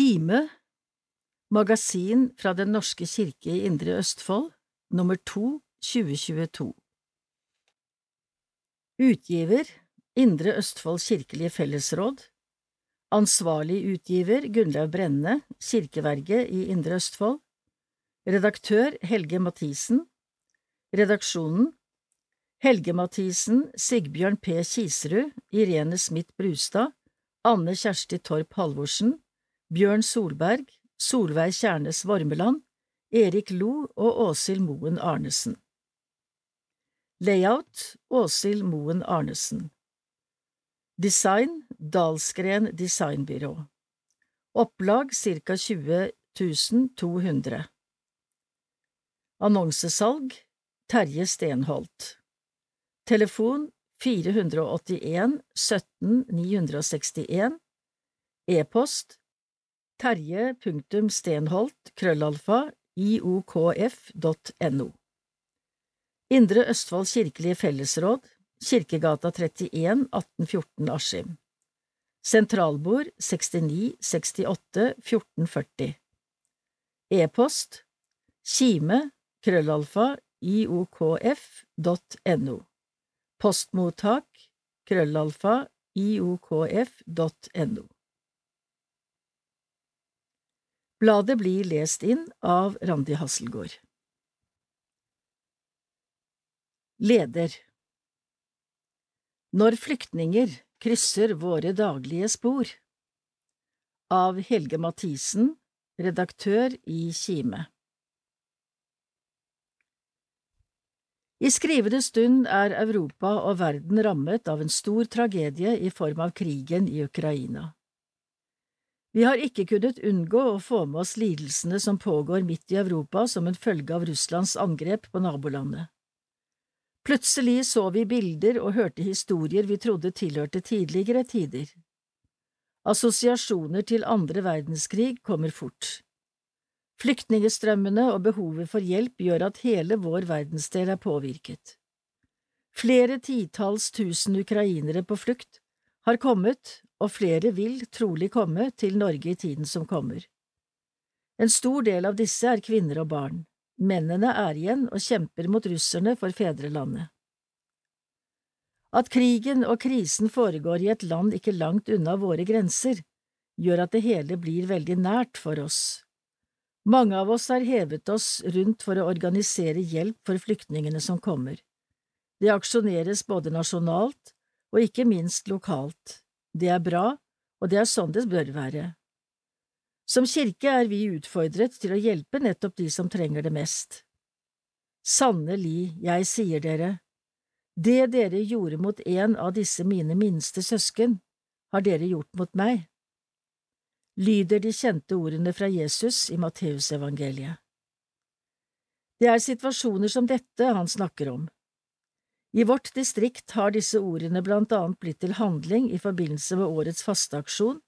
Kime Magasin fra Den norske kirke i Indre Østfold, nummer 2, 2022 Utgiver Indre Østfold kirkelige fellesråd. Ansvarlig utgiver Gunnlaug Brenne, Kirkeverget i Indre Østfold. Redaktør Helge Mathisen. Redaksjonen Helge Mathisen, Sigbjørn P. Kiserud, Irene Smith Brustad, Anne Kjersti Torp Halvorsen, Bjørn Solberg, Solveig Kjernes Vormeland, Erik Lo og Åshild Moen Arnesen. Layout Åshild Moen Arnesen. Design Dalsgren Designbyrå. Opplag ca 20 200 Annonsesalg Terje Stenholt. Telefon 481 17 961 E-post terje.stenholt krøllalfa iokf.no Indre Østfold kirkelige fellesråd Kirkegata 31 1814 Askim. Sentralbord 69 68 1440 E-post kime krøllalfa iokf.no Postmottak krøllalfa iokf.no Bladet blir lest inn av Randi Hasselgaard. Leder Når flyktninger krysser våre daglige spor Av Helge Mathisen, redaktør i Kime I skrivende stund er Europa og verden rammet av en stor tragedie i form av krigen i Ukraina. Vi har ikke kunnet unngå å få med oss lidelsene som pågår midt i Europa som en følge av Russlands angrep på nabolandet. Plutselig så vi bilder og hørte historier vi trodde tilhørte tidligere tider. Assosiasjoner til andre verdenskrig kommer fort. Flyktningestrømmene og behovet for hjelp gjør at hele vår verdensdel er påvirket. Flere titalls tusen ukrainere på flukt har kommet, og flere vil trolig komme, til Norge i tiden som kommer. En stor del av disse er kvinner og barn. Mennene er igjen og kjemper mot russerne for fedrelandet. At krigen og krisen foregår i et land ikke langt unna våre grenser, gjør at det hele blir veldig nært for oss. Mange av oss har hevet oss rundt for å organisere hjelp for flyktningene som kommer. Det aksjoneres både nasjonalt og ikke minst lokalt. Det er bra, og det er sånn det bør være. Som kirke er vi utfordret til å hjelpe nettopp de som trenger det mest. Sannelig, jeg sier dere, det dere gjorde mot en av disse mine minste søsken, har dere gjort mot meg lyder de kjente ordene fra Jesus i Matteusevangeliet. Det er situasjoner som dette han snakker om. I vårt distrikt har disse ordene blant annet blitt til handling i forbindelse med årets fasteaksjon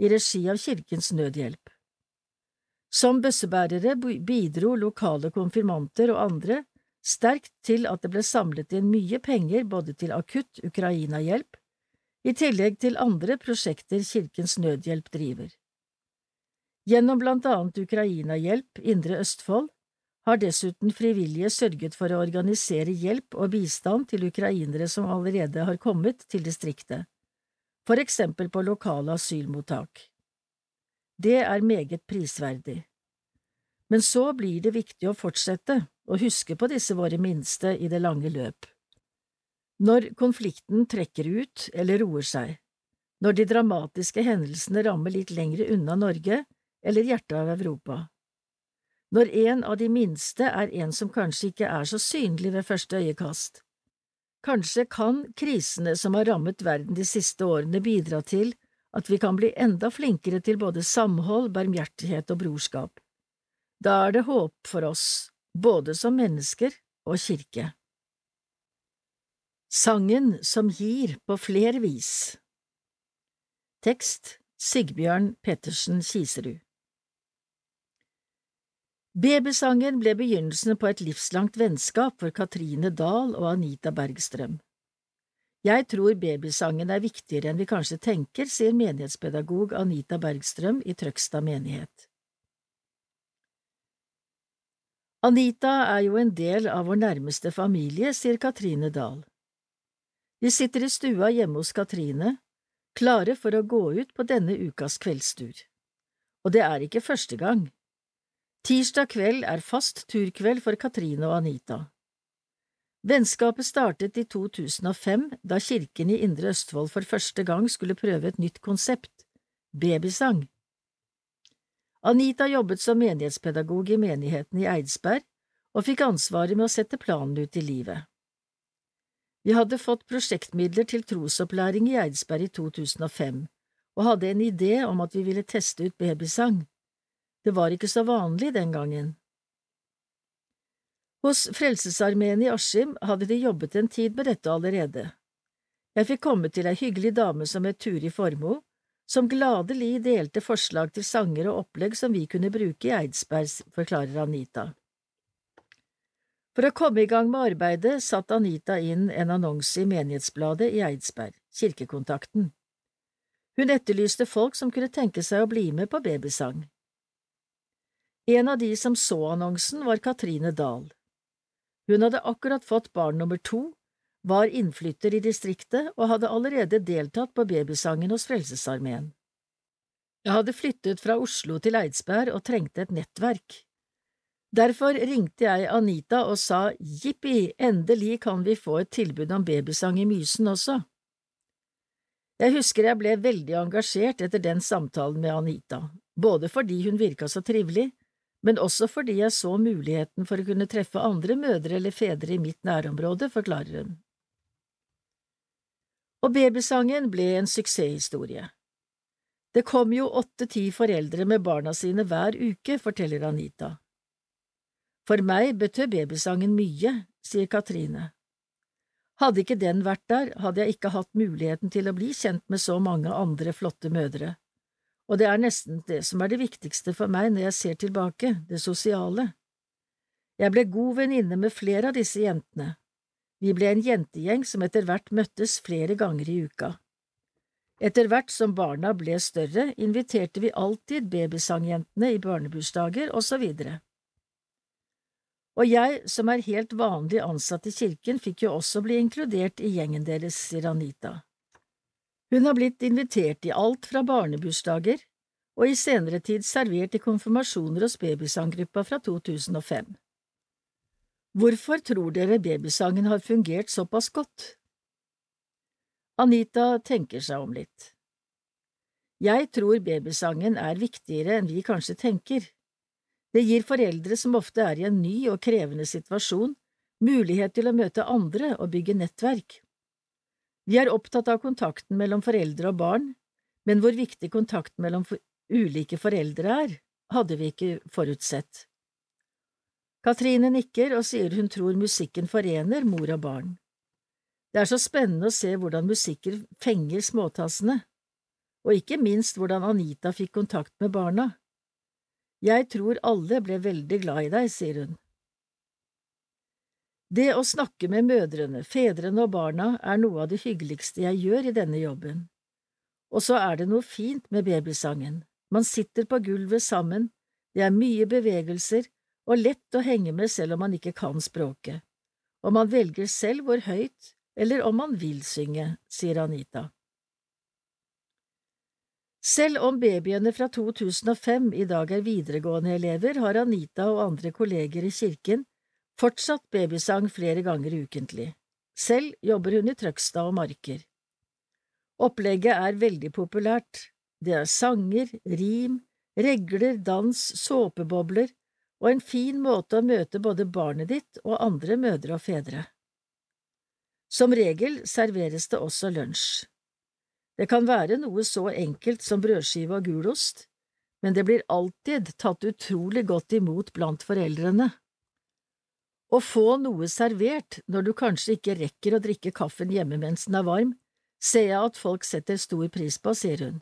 i regi av Kirkens Nødhjelp. Som bøssebærere bidro lokale konfirmanter og andre sterkt til at det ble samlet inn mye penger både til akutt Ukraina-hjelp, i tillegg til andre prosjekter Kirkens Nødhjelp driver. Gjennom blant annet Ukraina-hjelp Indre Østfold har dessuten frivillige sørget for å organisere hjelp og bistand til ukrainere som allerede har kommet til distriktet, for eksempel på lokale asylmottak. Det er meget prisverdig. Men så blir det viktig å fortsette å huske på disse våre minste i det lange løp. Når konflikten trekker ut eller roer seg, når de dramatiske hendelsene rammer litt lengre unna Norge, eller hjertet av Europa. Når en av de minste er en som kanskje ikke er så synlig ved første øyekast. Kanskje kan krisene som har rammet verden de siste årene bidra til at vi kan bli enda flinkere til både samhold, barmhjertighet og brorskap. Da er det håp for oss, både som mennesker og kirke. Sangen som gir på flere vis Tekst Sigbjørn Pettersen Kiserud Babysangen ble begynnelsen på et livslangt vennskap for Katrine Dahl og Anita Bergstrøm. Jeg tror babysangen er viktigere enn vi kanskje tenker, sier menighetspedagog Anita Bergstrøm i Trøgstad menighet. Anita er jo en del av vår nærmeste familie, sier Katrine Dahl. Vi sitter i stua hjemme hos Katrine, klare for å gå ut på denne ukas kveldstur. Og det er ikke første gang. Tirsdag kveld er fast turkveld for Katrine og Anita. Vennskapet startet i 2005, da kirken i Indre Østfold for første gang skulle prøve et nytt konsept – babysang. Anita jobbet som menighetspedagog i menigheten i Eidsberg og fikk ansvaret med å sette planen ut i livet. Vi hadde fått prosjektmidler til trosopplæring i Eidsberg i 2005 og hadde en idé om at vi ville teste ut babysang. Det var ikke så vanlig den gangen. Hos Frelsesarmeen i Askim hadde de jobbet en tid med dette allerede. Jeg fikk komme til ei hyggelig dame som het Turi Formoe, som gladelig delte forslag til sanger og opplegg som vi kunne bruke i Eidsberg, forklarer Anita. For å komme i gang med arbeidet satte Anita inn en annonse i Menighetsbladet i Eidsberg, Kirkekontakten. Hun etterlyste folk som kunne tenke seg å bli med på babysang. En av de som så annonsen, var Katrine Dahl. Hun hadde akkurat fått barn nummer to, var innflytter i distriktet og hadde allerede deltatt på babysangen hos Frelsesarmeen. Jeg hadde flyttet fra Oslo til Eidsberg og trengte et nettverk. Derfor ringte jeg Anita og sa jippi, endelig kan vi få et tilbud om babysang i Mysen også. Jeg husker jeg ble veldig engasjert etter den samtalen med Anita, både fordi hun virka så trivelig, men også fordi jeg så muligheten for å kunne treffe andre mødre eller fedre i mitt nærområde, forklarer hun. Og babysangen ble en suksesshistorie. Det kom jo åtte–ti foreldre med barna sine hver uke, forteller Anita. For meg betød babysangen mye, sier Katrine. Hadde ikke den vært der, hadde jeg ikke hatt muligheten til å bli kjent med så mange andre flotte mødre og det er nesten det som er det viktigste for meg når jeg ser tilbake, det sosiale. Jeg ble god venninne med flere av disse jentene. Vi ble en jentegjeng som etter hvert møttes flere ganger i uka. Etter hvert som barna ble større, inviterte vi alltid babysangjentene i barnebursdager osv. Og jeg, som er helt vanlig ansatt i kirken, fikk jo også bli inkludert i gjengen deres, sier Anita. Hun har blitt invitert i alt fra barnebursdager og i senere tid servert i konfirmasjoner hos babysanggruppa fra 2005. Hvorfor tror dere babysangen har fungert såpass godt? Anita tenker seg om litt. Jeg tror babysangen er viktigere enn vi kanskje tenker. Det gir foreldre som ofte er i en ny og krevende situasjon, mulighet til å møte andre og bygge nettverk. Vi er opptatt av kontakten mellom foreldre og barn, men hvor viktig kontakten mellom ulike foreldre er, hadde vi ikke forutsett. Katrine nikker og sier hun tror musikken forener mor og barn. Det er så spennende å se hvordan musikker fenger småtassene, og ikke minst hvordan Anita fikk kontakt med barna. Jeg tror alle ble veldig glad i deg, sier hun. Det å snakke med mødrene, fedrene og barna er noe av det hyggeligste jeg gjør i denne jobben. Og så er det noe fint med babysangen. Man sitter på gulvet sammen, det er mye bevegelser og lett å henge med selv om man ikke kan språket, og man velger selv hvor høyt eller om man vil synge, sier Anita. Selv om babyene fra 2005 i dag er videregående elever, har Anita og andre kolleger i kirken Fortsatt babysang flere ganger ukentlig. Selv jobber hun i Trøgstad og Marker. Opplegget er veldig populært. Det er sanger, rim, regler, dans, såpebobler og en fin måte å møte både barnet ditt og andre mødre og fedre. Som regel serveres det også lunsj. Det kan være noe så enkelt som brødskive og gulost, men det blir alltid tatt utrolig godt imot blant foreldrene. Å få noe servert når du kanskje ikke rekker å drikke kaffen hjemme mens den er varm, ser jeg at folk setter stor pris på, sier hun.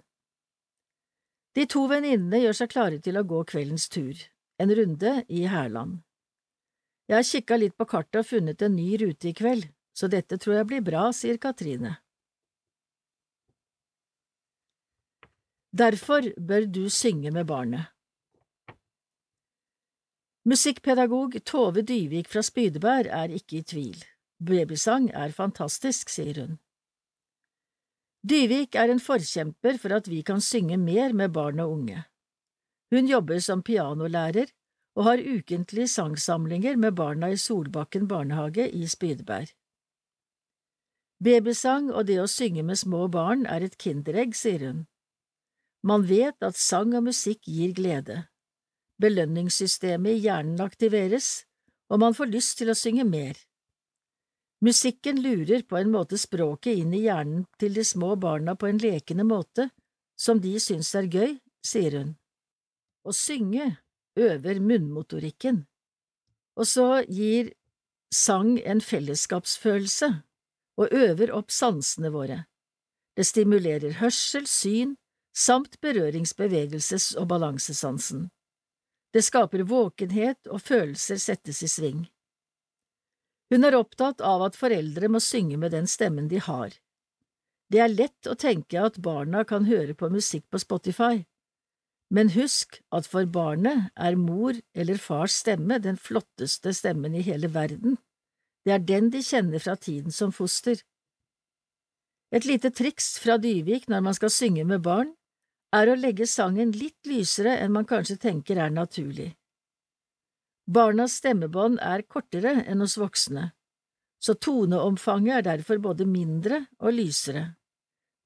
De to venninnene gjør seg klare til å gå kveldens tur, en runde i Hærland. Jeg har kikka litt på kartet og funnet en ny rute i kveld, så dette tror jeg blir bra, sier Katrine. Derfor bør du synge med barnet. Musikkpedagog Tove Dyvik fra Spydeberg er ikke i tvil. Babysang er fantastisk, sier hun. Dyvik er en forkjemper for at vi kan synge mer med barn og unge. Hun jobber som pianolærer og har ukentlige sangsamlinger med barna i Solbakken barnehage i Spydeberg. Babysang og det å synge med små barn er et kinderegg, sier hun. Man vet at sang og musikk gir glede belønningssystemet i hjernen aktiveres, og man får lyst til å synge mer. Musikken lurer på en måte språket inn i hjernen til de små barna på en lekende måte, som de syns er gøy, sier hun. Å synge øver munnmotorikken. Og så gir sang en fellesskapsfølelse og øver opp sansene våre. Det stimulerer hørsel, syn samt berørings-, bevegelses- og balansesansen. Det skaper våkenhet, og følelser settes i sving. Hun er opptatt av at foreldre må synge med den stemmen de har. Det er lett å tenke at barna kan høre på musikk på Spotify, men husk at for barnet er mor eller fars stemme den flotteste stemmen i hele verden. Det er den de kjenner fra tiden som foster. Et lite triks fra Dyvik når man skal synge med barn, er å legge sangen litt lysere enn man kanskje tenker er naturlig. Barnas stemmebånd er kortere enn hos voksne, så toneomfanget er derfor både mindre og lysere.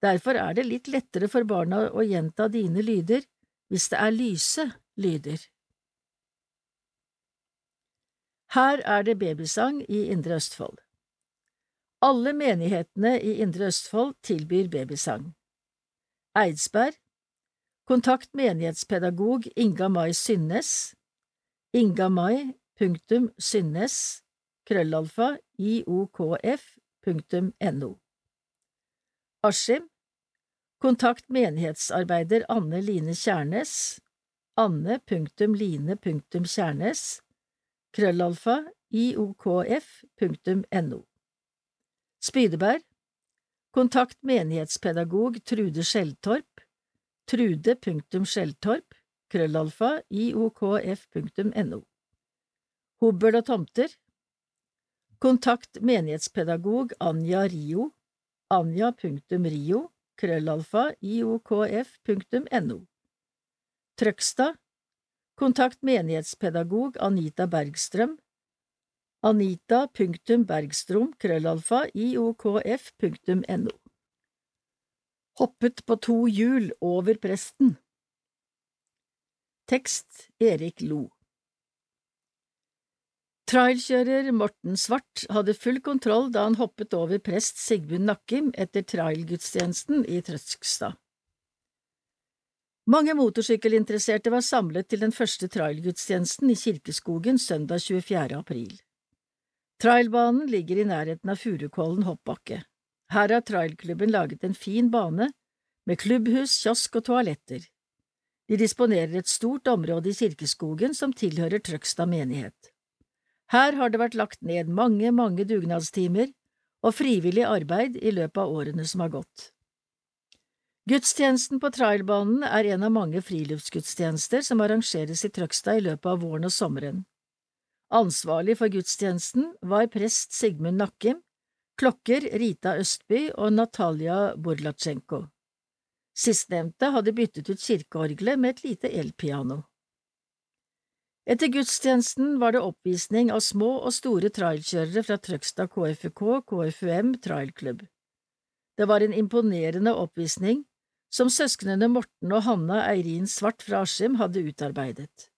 Derfor er det litt lettere for barna å gjenta dine lyder hvis det er lyse lyder. Her er det babysang i Indre Østfold. Alle menighetene i Indre Østfold tilbyr babysang. Eidsberg, Kontakt menighetspedagog Inga Mai Synnes, ingamai.synnes, krøllalfa, iokf.no. Askim. Kontakt menighetsarbeider Anne Line Kjærnes, anne.line.kjærnes, krøllalfa, iokf.no. Spydeberg. Kontakt menighetspedagog Trude Skjeltorp, trude.skjeltorp, krøllalfa, iokf.no. Hobøl og tomter Kontakt menighetspedagog Anja Rio, anja.rio, krøllalfa, iokf.no. Trøgstad Kontakt menighetspedagog Anita Bergstrøm, anita.bergstrom, krøllalfa, iokf.no hoppet på to hjul over presten. Tekst Erik Lo Trailkjører Morten Svart hadde full kontroll da han hoppet over prest Sigmund Nakkim etter trailgudstjenesten i Trøskstad. Mange motorsykkelinteresserte var samlet til den første trailgudstjenesten i Kirkeskogen søndag 24. april. Trailbanen ligger i nærheten av Furukollen hoppbakke. Her har trailklubben laget en fin bane med klubbhus, kiosk og toaletter. De disponerer et stort område i Kirkeskogen som tilhører Trøgstad menighet. Her har det vært lagt ned mange, mange dugnadstimer og frivillig arbeid i løpet av årene som har gått. Gudstjenesten på trailbanen er en av mange friluftsgudstjenester som arrangeres i Trøgstad i løpet av våren og sommeren. Ansvarlig for gudstjenesten var prest Sigmund Nakkim, klokker Rita Østby og Natalia Burlatsjenko. Sistnevnte hadde byttet ut kirkeorgelet med et lite elpiano. Etter gudstjenesten var det oppvisning av små og store trailkjørere fra Trøgstad KFUK KFUM trailklubb. Det var en imponerende oppvisning som søsknene Morten og Hanna Eirin Svart fra Askim hadde utarbeidet.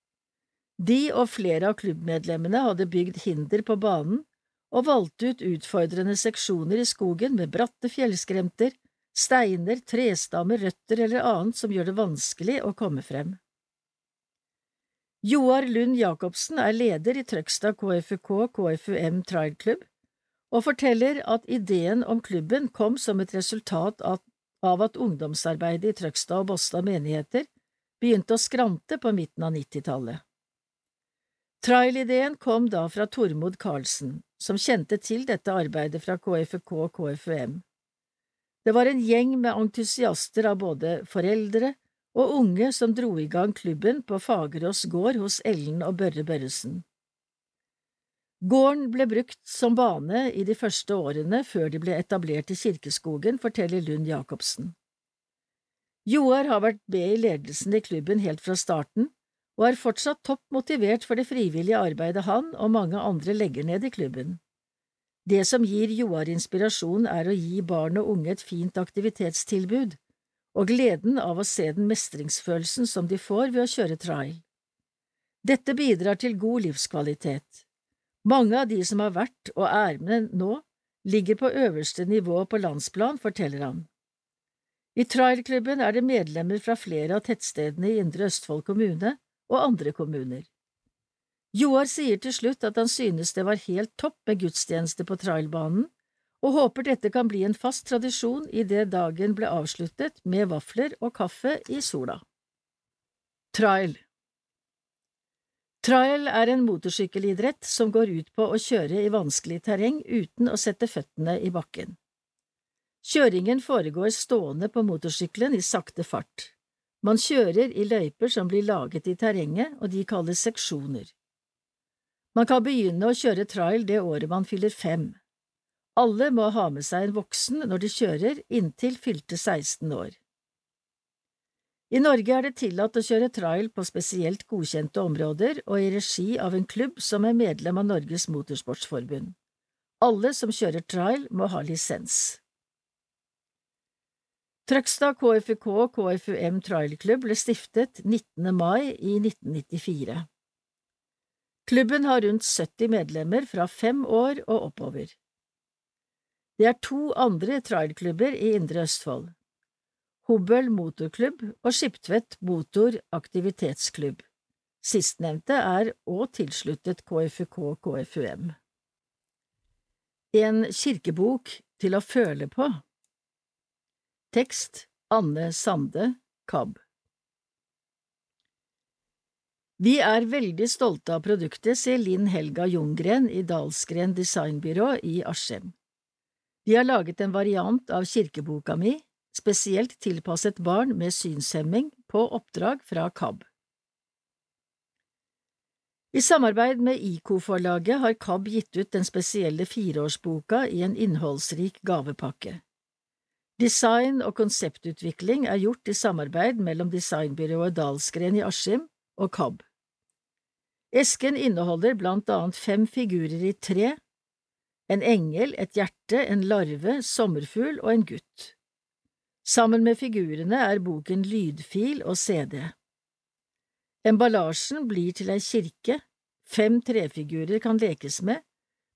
De og flere av klubbmedlemmene hadde bygd hinder på banen og valgte ut utfordrende seksjoner i skogen med bratte fjellskremter, steiner, trestammer, røtter eller annet som gjør det vanskelig å komme frem. Joar Lund Jacobsen er leder i Trøgstad KFUK KFUM Trail Club, og forteller at ideen om klubben kom som et resultat av at ungdomsarbeidet i Trøgstad og Båstad menigheter begynte å skrante på midten av nittitallet. Trail-ideen kom da fra Tormod Karlsen, som kjente til dette arbeidet fra KFK og KFUM. Det var en gjeng med entusiaster av både foreldre og unge som dro i gang klubben på Fagerås gård hos Ellen og Børre Børresen. Gården ble brukt som bane i de første årene før de ble etablert i Kirkeskogen, forteller Lund Jacobsen. Joar har vært med i ledelsen i klubben helt fra starten, og er fortsatt topp motivert for det frivillige arbeidet han og mange andre legger ned i klubben. Det som gir Joar inspirasjon, er å gi barn og unge et fint aktivitetstilbud, og gleden av å se den mestringsfølelsen som de får ved å kjøre trail. Dette bidrar til god livskvalitet. Mange av de som har vært og er med nå, ligger på øverste nivå på landsplan, forteller han. I trailklubben er det medlemmer fra flere av tettstedene i Indre Østfold kommune, og andre kommuner. Joar sier til slutt at han synes det var helt topp med gudstjeneste på trailbanen, og håper dette kan bli en fast tradisjon idet dagen ble avsluttet med vafler og kaffe i sola. Trail Trail er en motorsykkelidrett som går ut på å kjøre i vanskelig terreng uten å sette føttene i bakken. Kjøringen foregår stående på motorsykkelen i sakte fart. Man kjører i løyper som blir laget i terrenget, og de kalles seksjoner. Man kan begynne å kjøre trail det året man fyller fem. Alle må ha med seg en voksen når de kjører, inntil fylte 16 år. I Norge er det tillatt å kjøre trail på spesielt godkjente områder og i regi av en klubb som er medlem av Norges Motorsportsforbund. Alle som kjører trail, må ha lisens. Trøgstad KFUK KFUM Trailklubb ble stiftet 19. mai i 1994. Klubben har rundt 70 medlemmer fra fem år og oppover. Det er to andre trailklubber i Indre Østfold, Hobøl motorklubb og Skiptvet motor aktivitetsklubb. Sistnevnte er òg tilsluttet KFUK KFUM. En kirkebok til å føle på Tekst Anne Sande, KAB Vi er veldig stolte av produktet, sier Linn Helga Ljunggren i Dalsgren Designbyrå i Askim. De har laget en variant av kirkeboka mi, spesielt tilpasset barn med synshemming, på oppdrag fra KAB. I samarbeid med IKO-forlaget har KAB gitt ut den spesielle fireårsboka i en innholdsrik gavepakke. Design og konseptutvikling er gjort i samarbeid mellom designbyrået Dalsgren i Askim og KAB. Esken inneholder blant annet fem figurer i tre, en engel, et hjerte, en larve, sommerfugl og en gutt. Sammen med figurene er boken lydfil og CD. Emballasjen blir til ei kirke, fem trefigurer kan lekes med,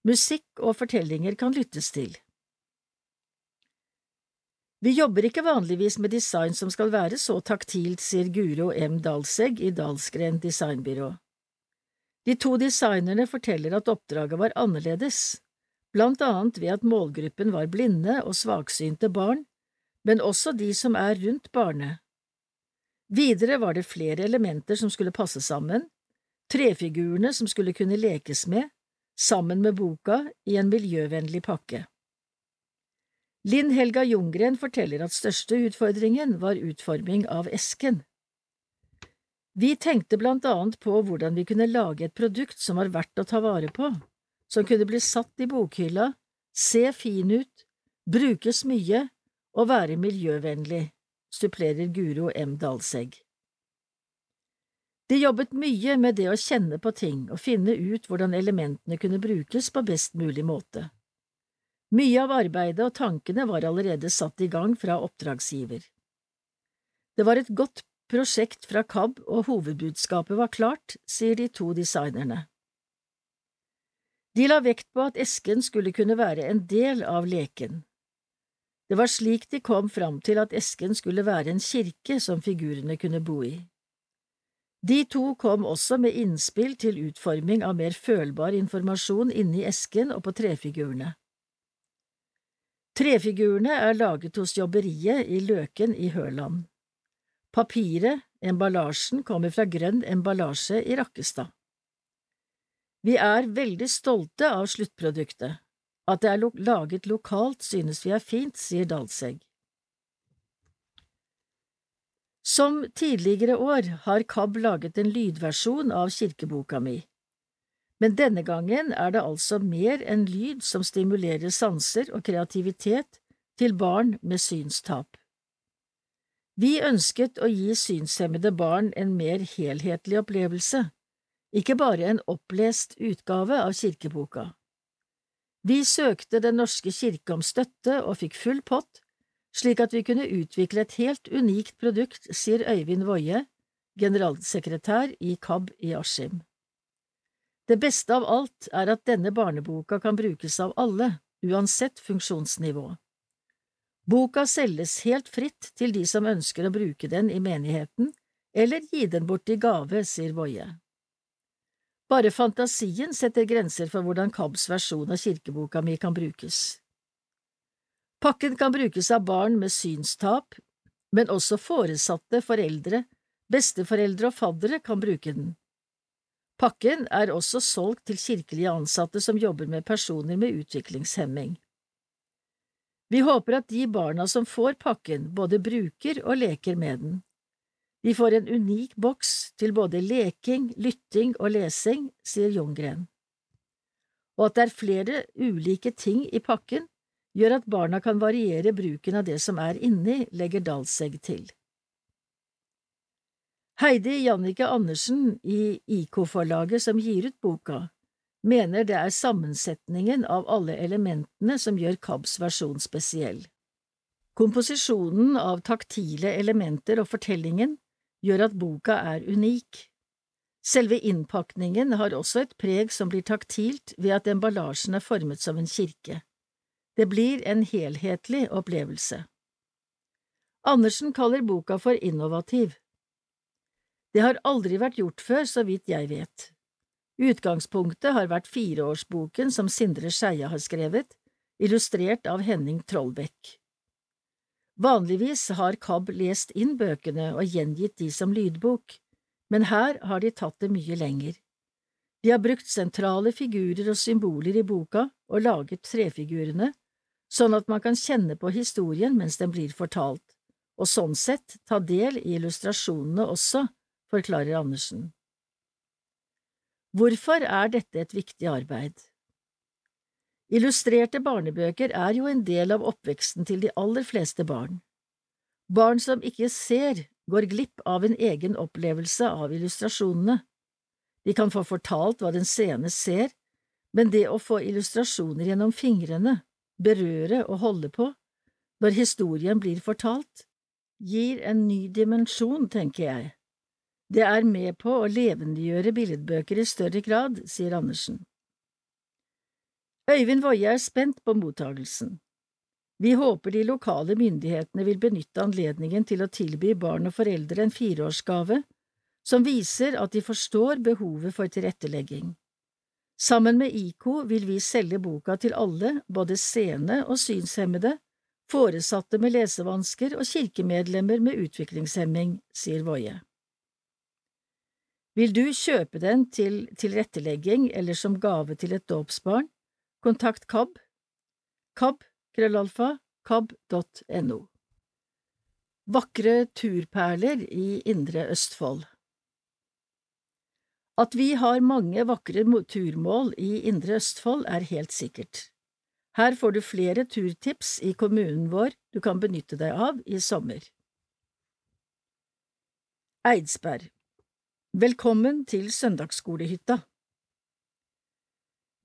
musikk og fortellinger kan lyttes til. Vi jobber ikke vanligvis med design som skal være så taktilt, sier Guro M. Dalsegg i Dalsgren designbyrå. De to designerne forteller at oppdraget var annerledes, blant annet ved at målgruppen var blinde og svaksynte barn, men også de som er rundt barnet. Videre var det flere elementer som skulle passe sammen, trefigurene som skulle kunne lekes med, sammen med boka i en miljøvennlig pakke. Linn Helga Ljunggren forteller at største utfordringen var utforming av esken. Vi tenkte blant annet på hvordan vi kunne lage et produkt som var verdt å ta vare på, som kunne bli satt i bokhylla, se fin ut, brukes mye og være miljøvennlig, supplerer Guro M. Dalsegg. De jobbet mye med det å kjenne på ting og finne ut hvordan elementene kunne brukes på best mulig måte. Mye av arbeidet og tankene var allerede satt i gang fra oppdragsgiver. Det var et godt prosjekt fra KAB, og hovedbudskapet var klart, sier de to designerne. De la vekt på at esken skulle kunne være en del av leken. Det var slik de kom fram til at esken skulle være en kirke som figurene kunne bo i. De to kom også med innspill til utforming av mer følbar informasjon inni esken og på trefigurene. Trefigurene er laget hos jobberiet i Løken i Høland. Papiret, emballasjen, kommer fra Grønn emballasje i Rakkestad. Vi er veldig stolte av sluttproduktet. At det er lo laget lokalt synes vi er fint, sier Dalsegg. Som tidligere år har KAB laget en lydversjon av kirkeboka mi, men denne gangen er det altså mer enn lyd som stimulerer sanser og kreativitet til barn med synstap. Vi ønsket å gi synshemmede barn en mer helhetlig opplevelse, ikke bare en opplest utgave av kirkeboka. Vi søkte Den norske kirke om støtte og fikk full pott, slik at vi kunne utvikle et helt unikt produkt, sier Øyvind Woie, generalsekretær i KAB i Askim. Det beste av alt er at denne barneboka kan brukes av alle, uansett funksjonsnivå. Boka selges helt fritt til de som ønsker å bruke den i menigheten, eller gi den bort i gave, sier Woie. Bare fantasien setter grenser for hvordan KABs versjon av kirkeboka mi kan brukes. Pakken kan brukes av barn med synstap, men også foresatte, foreldre, besteforeldre og faddere kan bruke den. Pakken er også solgt til kirkelige ansatte som jobber med personer med utviklingshemming. Vi håper at de barna som får pakken, både bruker og leker med den. Vi får en unik boks til både leking, lytting og lesing, sier Ljunggren. Og at det er flere ulike ting i pakken, gjør at barna kan variere bruken av det som er inni, legger Dalsegg til. Heidi Jannike Andersen i IK-forlaget som gir ut boka, mener det er sammensetningen av alle elementene som gjør KABs versjon spesiell. Komposisjonen av taktile elementer og fortellingen gjør at boka er unik. Selve innpakningen har også et preg som blir taktilt ved at emballasjen er formet som en kirke. Det blir en helhetlig opplevelse. Andersen kaller boka for innovativ. Det har aldri vært gjort før, så vidt jeg vet. Utgangspunktet har vært fireårsboken som Sindre Skeie har skrevet, illustrert av Henning Trollbekk. Vanligvis har KAB lest inn bøkene og gjengitt de som lydbok, men her har de tatt det mye lenger. De har brukt sentrale figurer og symboler i boka og laget trefigurene, sånn at man kan kjenne på historien mens den blir fortalt, og sånn sett ta del i illustrasjonene også, forklarer Andersen. Hvorfor er dette et viktig arbeid? Illustrerte barnebøker er jo en del av oppveksten til de aller fleste barn. Barn som ikke ser, går glipp av en egen opplevelse av illustrasjonene. De kan få fortalt hva den seende ser, men det å få illustrasjoner gjennom fingrene, berøre og holde på, når historien blir fortalt, gir en ny dimensjon, tenker jeg. Det er med på å levendegjøre billedbøker i større grad, sier Andersen. Øyvind Woie er spent på mottagelsen. Vi håper de lokale myndighetene vil benytte anledningen til å tilby barn og foreldre en fireårsgave som viser at de forstår behovet for tilrettelegging. Sammen med IKO vil vi selge boka til alle, både seende og synshemmede, foresatte med lesevansker og kirkemedlemmer med utviklingshemming, sier Woie. Vil du kjøpe den til tilrettelegging eller som gave til et dåpsbarn, Kontakt KAB. KAB, krøllalfa, kab.no. Vakre turperler i Indre Østfold At vi har mange vakre turmål i Indre Østfold er helt sikkert. Her får du flere turtips i kommunen vår du kan benytte deg av i sommer. Eidsberg Velkommen til søndagsskolehytta.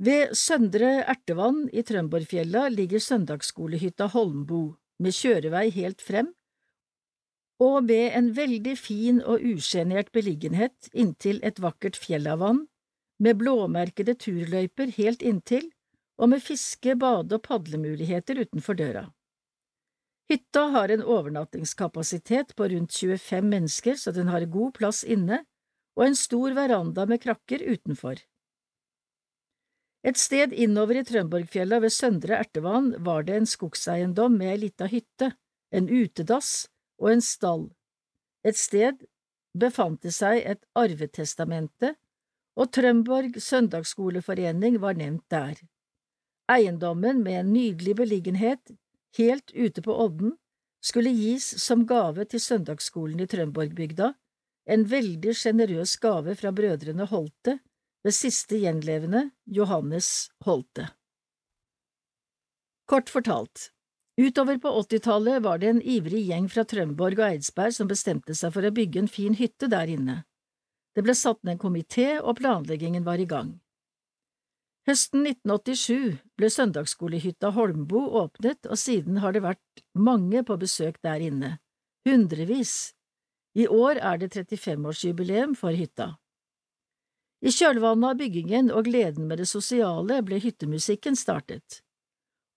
Ved Søndre Ertevann i Trømborgfjella ligger søndagsskolehytta Holmbo, med kjørevei helt frem, og med en veldig fin og usjenert beliggenhet inntil et vakkert fjellavann, med blåmerkede turløyper helt inntil, og med fiske-, bade- og padlemuligheter utenfor døra. Hytta har en overnattingskapasitet på rundt 25 mennesker, så den har god plass inne, og en stor veranda med krakker utenfor. Et sted innover i Trønborgfjella ved Søndre Ertevann var det en skogseiendom med ei lita hytte, en utedass og en stall. Et sted befant det seg et arvetestamente, og Trømborg søndagsskoleforening var nevnt der. Eiendommen med en nydelig beliggenhet helt ute på odden skulle gis som gave til søndagsskolen i Trømborgbygda, en veldig sjenerøs gave fra brødrene Holte ved siste gjenlevende Johannes Holte. Kort fortalt, utover på åttitallet var det en ivrig gjeng fra Trømborg og Eidsberg som bestemte seg for å bygge en fin hytte der inne. Det ble satt ned en komité, og planleggingen var i gang. Høsten 1987 ble søndagsskolehytta Holmbo åpnet, og siden har det vært mange på besøk der inne, hundrevis. I år er det 35-årsjubileum for hytta. I kjølvannet av byggingen og gleden med det sosiale ble hyttemusikken startet.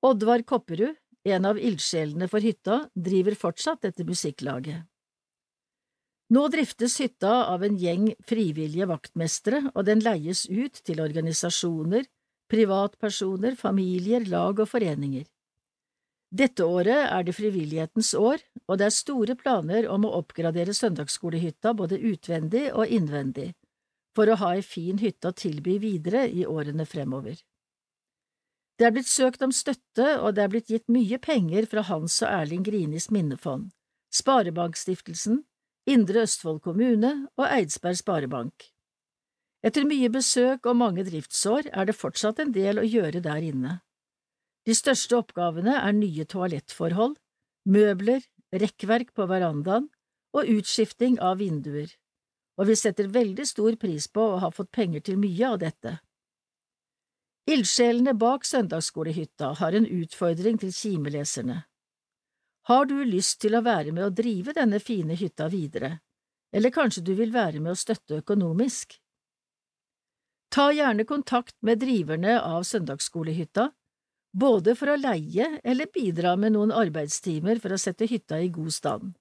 Oddvar Kopperud, en av ildsjelene for hytta, driver fortsatt dette musikklaget. Nå driftes hytta av en gjeng frivillige vaktmestere, og den leies ut til organisasjoner, privatpersoner, familier, lag og foreninger. Dette året er det frivillighetens år, og det er store planer om å oppgradere søndagsskolehytta både utvendig og innvendig, for å ha ei fin hytte å tilby videre i årene fremover. Det er blitt søkt om støtte, og det er blitt gitt mye penger fra Hans og Erling Grinis minnefond, Sparebankstiftelsen, Indre Østfold kommune og Eidsberg Sparebank. Etter mye besøk og mange driftsår er det fortsatt en del å gjøre der inne. De største oppgavene er nye toalettforhold, møbler, rekkverk på verandaen og utskifting av vinduer, og vi setter veldig stor pris på å ha fått penger til mye av dette. Ildsjelene bak søndagsskolehytta har en utfordring til kimeleserne. Har du lyst til å være med å drive denne fine hytta videre, eller kanskje du vil være med å støtte økonomisk? Ta gjerne kontakt med driverne av søndagsskolehytta, både for å leie eller bidra med noen arbeidstimer for å sette hytta i god stand.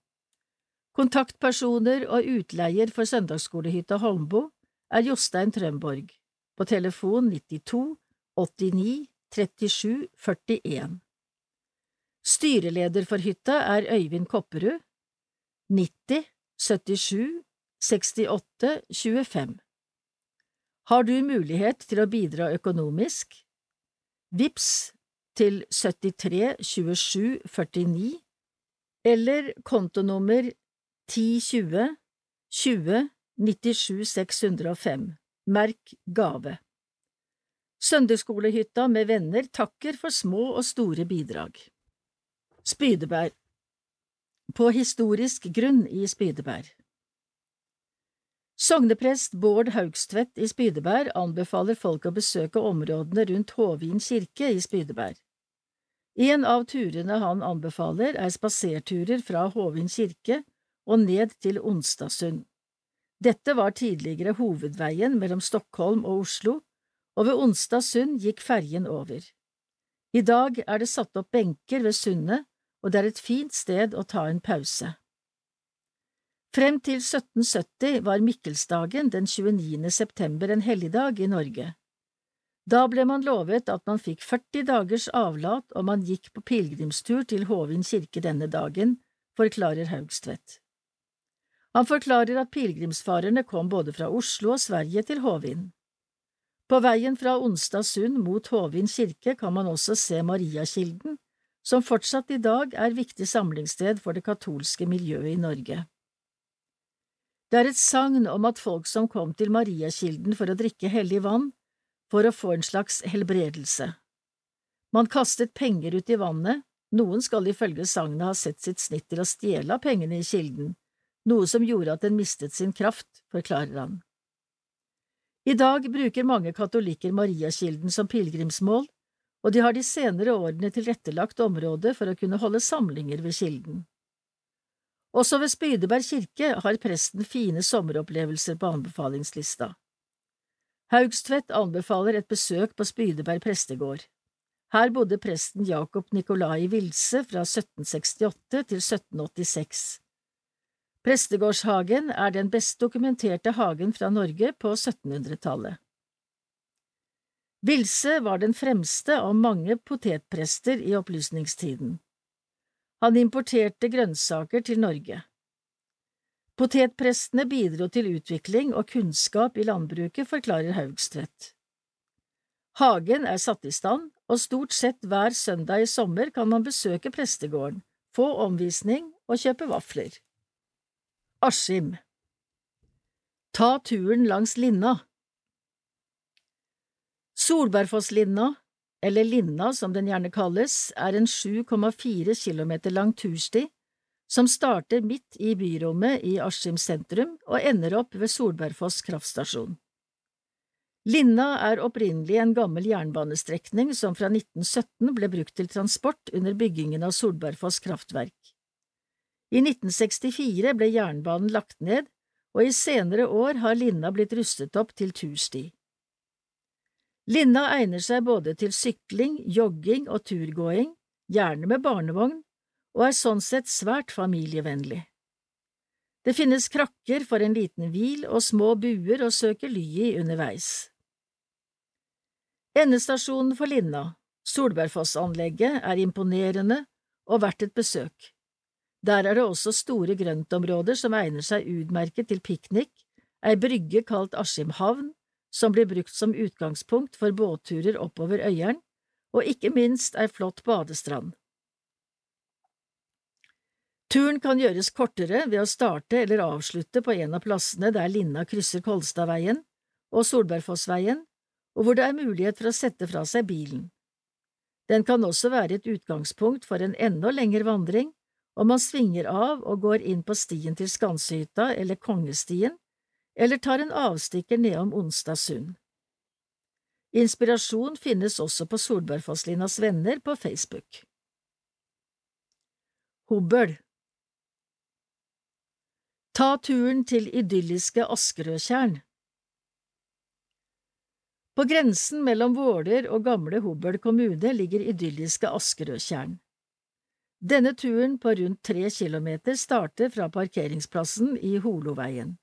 Kontaktpersoner og utleier for søndagsskolehytta Holmbo er Jostein Trømborg, på telefon 92 89 37 41. Styreleder for hytta er Øyvind Kopperud, 90 77 68 25. Har du mulighet til å bidra økonomisk? Vips til 73 27 49 eller kontonummer 1020 20 97 605. Merk gave. Søndagsskolehytta med venner takker for små og store bidrag. Spydebær På historisk grunn i Spydebær Sogneprest Bård Haugstvedt i Spydeberg anbefaler folk å besøke områdene rundt Håvin kirke i Spydeberg. En av turene han anbefaler er spaserturer fra Håvin kirke og ned til Onsdagsund. Dette var tidligere hovedveien mellom Stockholm og Oslo, og ved Onsdagsund gikk ferjen over. I dag er det satt opp benker ved sundet, og det er et fint sted å ta en pause. Frem til 1770 var Mikkelsdagen den 29. september en helligdag i Norge. Da ble man lovet at man fikk 40 dagers avlat om man gikk på pilegrimstur til Håvin kirke denne dagen, forklarer Haugstvedt. Han forklarer at pilegrimsfarerne kom både fra Oslo og Sverige til Håvin. På veien fra Onsdagsund mot Håvin kirke kan man også se Mariakilden, som fortsatt i dag er viktig samlingssted for det katolske miljøet i Norge. Det er et sagn om at folk som kom til Mariakilden for å drikke hellig vann, for å få en slags helbredelse. Man kastet penger ut i vannet, noen skal ifølge sagnet ha sett sitt snitt til å stjele av pengene i kilden, noe som gjorde at den mistet sin kraft, forklarer han. I dag bruker mange katolikker Mariakilden som pilegrimsmål, og de har de senere årene tilrettelagt området for å kunne holde samlinger ved kilden. Også ved Spydeberg kirke har presten fine sommeropplevelser på anbefalingslista. Haugstvedt anbefaler et besøk på Spydeberg prestegård. Her bodde presten Jakob Nikolai Wilse fra 1768 til 1786. Prestegårdshagen er den best dokumenterte hagen fra Norge på 1700-tallet. Wilse var den fremste av mange potetprester i opplysningstiden. Han importerte grønnsaker til Norge. Potetprestene bidro til utvikling og kunnskap i landbruket, forklarer Haugstvedt. Hagen er satt i stand, og stort sett hver søndag i sommer kan man besøke prestegården, få omvisning og kjøpe vafler. Askim Ta turen langs Linna Solbergfosslinna, eller Linna som den gjerne kalles, er en 7,4 kilometer lang tursti som starter midt i byrommet i Askim sentrum og ender opp ved Solbergfoss kraftstasjon. Linna er opprinnelig en gammel jernbanestrekning som fra 1917 ble brukt til transport under byggingen av Solbergfoss kraftverk. I 1964 ble jernbanen lagt ned, og i senere år har Linna blitt rustet opp til tursti. Linna egner seg både til sykling, jogging og turgåing, gjerne med barnevogn, og er sånn sett svært familievennlig. Det finnes krakker for en liten hvil og små buer å søke ly i underveis. Endestasjonen for Linna, Solbergfossanlegget, er imponerende og verdt et besøk. Der er det også store grøntområder som egner seg utmerket til piknik, ei brygge kalt Askim havn, som blir brukt som utgangspunkt for båtturer oppover Øyeren, og ikke minst ei flott badestrand. Turen kan gjøres kortere ved å starte eller avslutte på en av plassene der Linna krysser Kolstadveien og Solbergfossveien, og hvor det er mulighet for å sette fra seg bilen. Den kan også være et utgangspunkt for en enda lengre vandring, om man svinger av og går inn på stien til Skansehytta eller Kongestien, eller tar en avstikker nedom Onsdagsund. Inspirasjon finnes også på Solbergfosslinas venner på Facebook. Hobøl Ta turen til idylliske Askerødtjern. På grensen mellom Våler og gamle Hobøl kommune ligger idylliske Askerødtjern. Denne turen på rundt tre kilometer starter fra parkeringsplassen i Holoveien.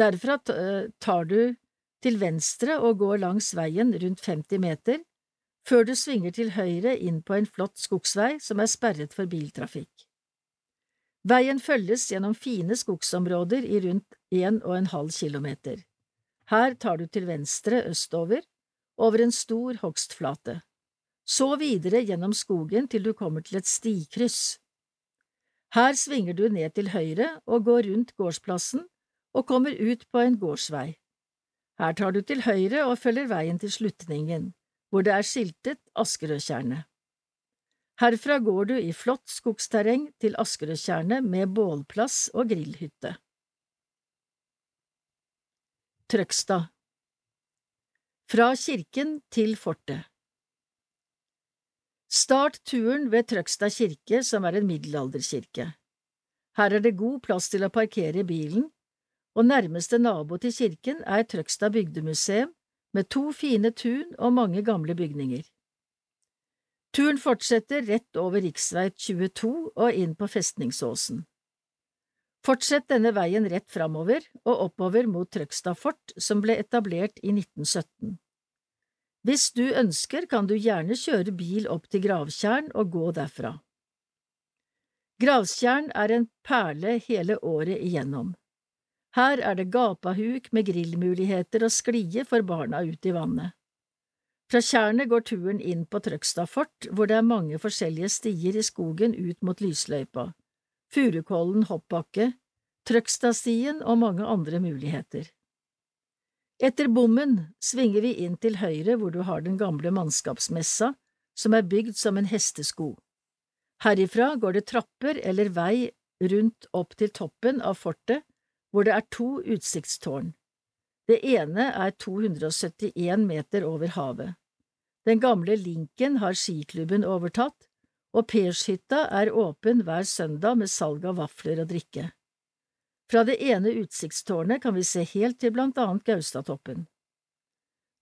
Derfra eh, tar du til venstre og går langs veien rundt 50 meter, før du svinger til høyre inn på en flott skogsvei som er sperret for biltrafikk. Veien følges gjennom fine skogsområder i rundt en og en halv kilometer. Her tar du til venstre østover, over en stor hogstflate, så videre gjennom skogen til du kommer til et stikryss. Her svinger du ned til høyre og går rundt gårdsplassen og kommer ut på en gårdsvei. Her tar du til høyre og følger veien til slutningen, hvor det er skiltet Askerødtjernet. Herfra går du i flott skogsterreng til Askerødtjernet med bålplass og grillhytte. Trøgstad Fra kirken til fortet Start turen ved Trøgstad kirke, som er en middelalderkirke. Her er det god plass til å parkere bilen, og nærmeste nabo til kirken er Trøgstad bygdemuseum, med to fine tun og mange gamle bygninger. Turen fortsetter rett over rv. 22 og inn på Festningsåsen. Fortsett denne veien rett framover og oppover mot Trøgstad fort, som ble etablert i 1917. Hvis du ønsker, kan du gjerne kjøre bil opp til Gravtjern og gå derfra. Gravtjern er en perle hele året igjennom. Her er det gapahuk med grillmuligheter og sklie for barna ut i vannet. Fra tjernet går turen inn på Trøgstad fort, hvor det er mange forskjellige stier i skogen ut mot lysløypa, Furukollen hoppbakke, Trøgstadstien og mange andre muligheter. Etter bommen svinger vi inn til høyre hvor du har den gamle mannskapsmessa, som er bygd som en hestesko. Herifra går det trapper eller vei rundt opp til toppen av fortet, hvor det er to utsiktstårn. Det ene er 271 meter over havet. Den gamle Linken har skiklubben overtatt, og Pershytta er åpen hver søndag med salg av vafler og drikke. Fra det ene utsiktstårnet kan vi se helt til blant annet Gaustatoppen.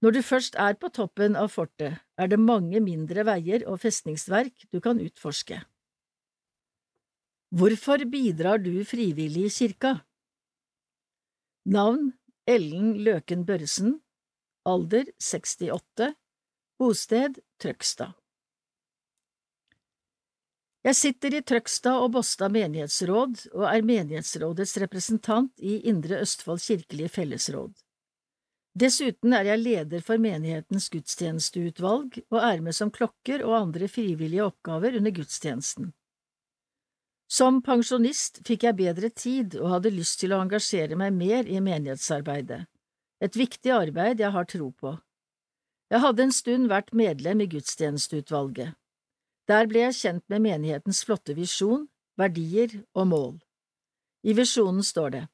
Når du først er på toppen av fortet, er det mange mindre veier og festningsverk du kan utforske. Hvorfor bidrar du frivillig i kirka? Navn Ellen Løken Børresen Alder 68 Bosted Trøgstad Jeg sitter i Trøgstad og Båstad menighetsråd og er menighetsrådets representant i Indre Østfold kirkelige fellesråd. Dessuten er jeg leder for menighetens gudstjenesteutvalg og er med som klokker og andre frivillige oppgaver under gudstjenesten. Som pensjonist fikk jeg bedre tid og hadde lyst til å engasjere meg mer i menighetsarbeidet, et viktig arbeid jeg har tro på. Jeg hadde en stund vært medlem i gudstjenesteutvalget. Der ble jeg kjent med menighetens flotte visjon, verdier og mål. I visjonen står det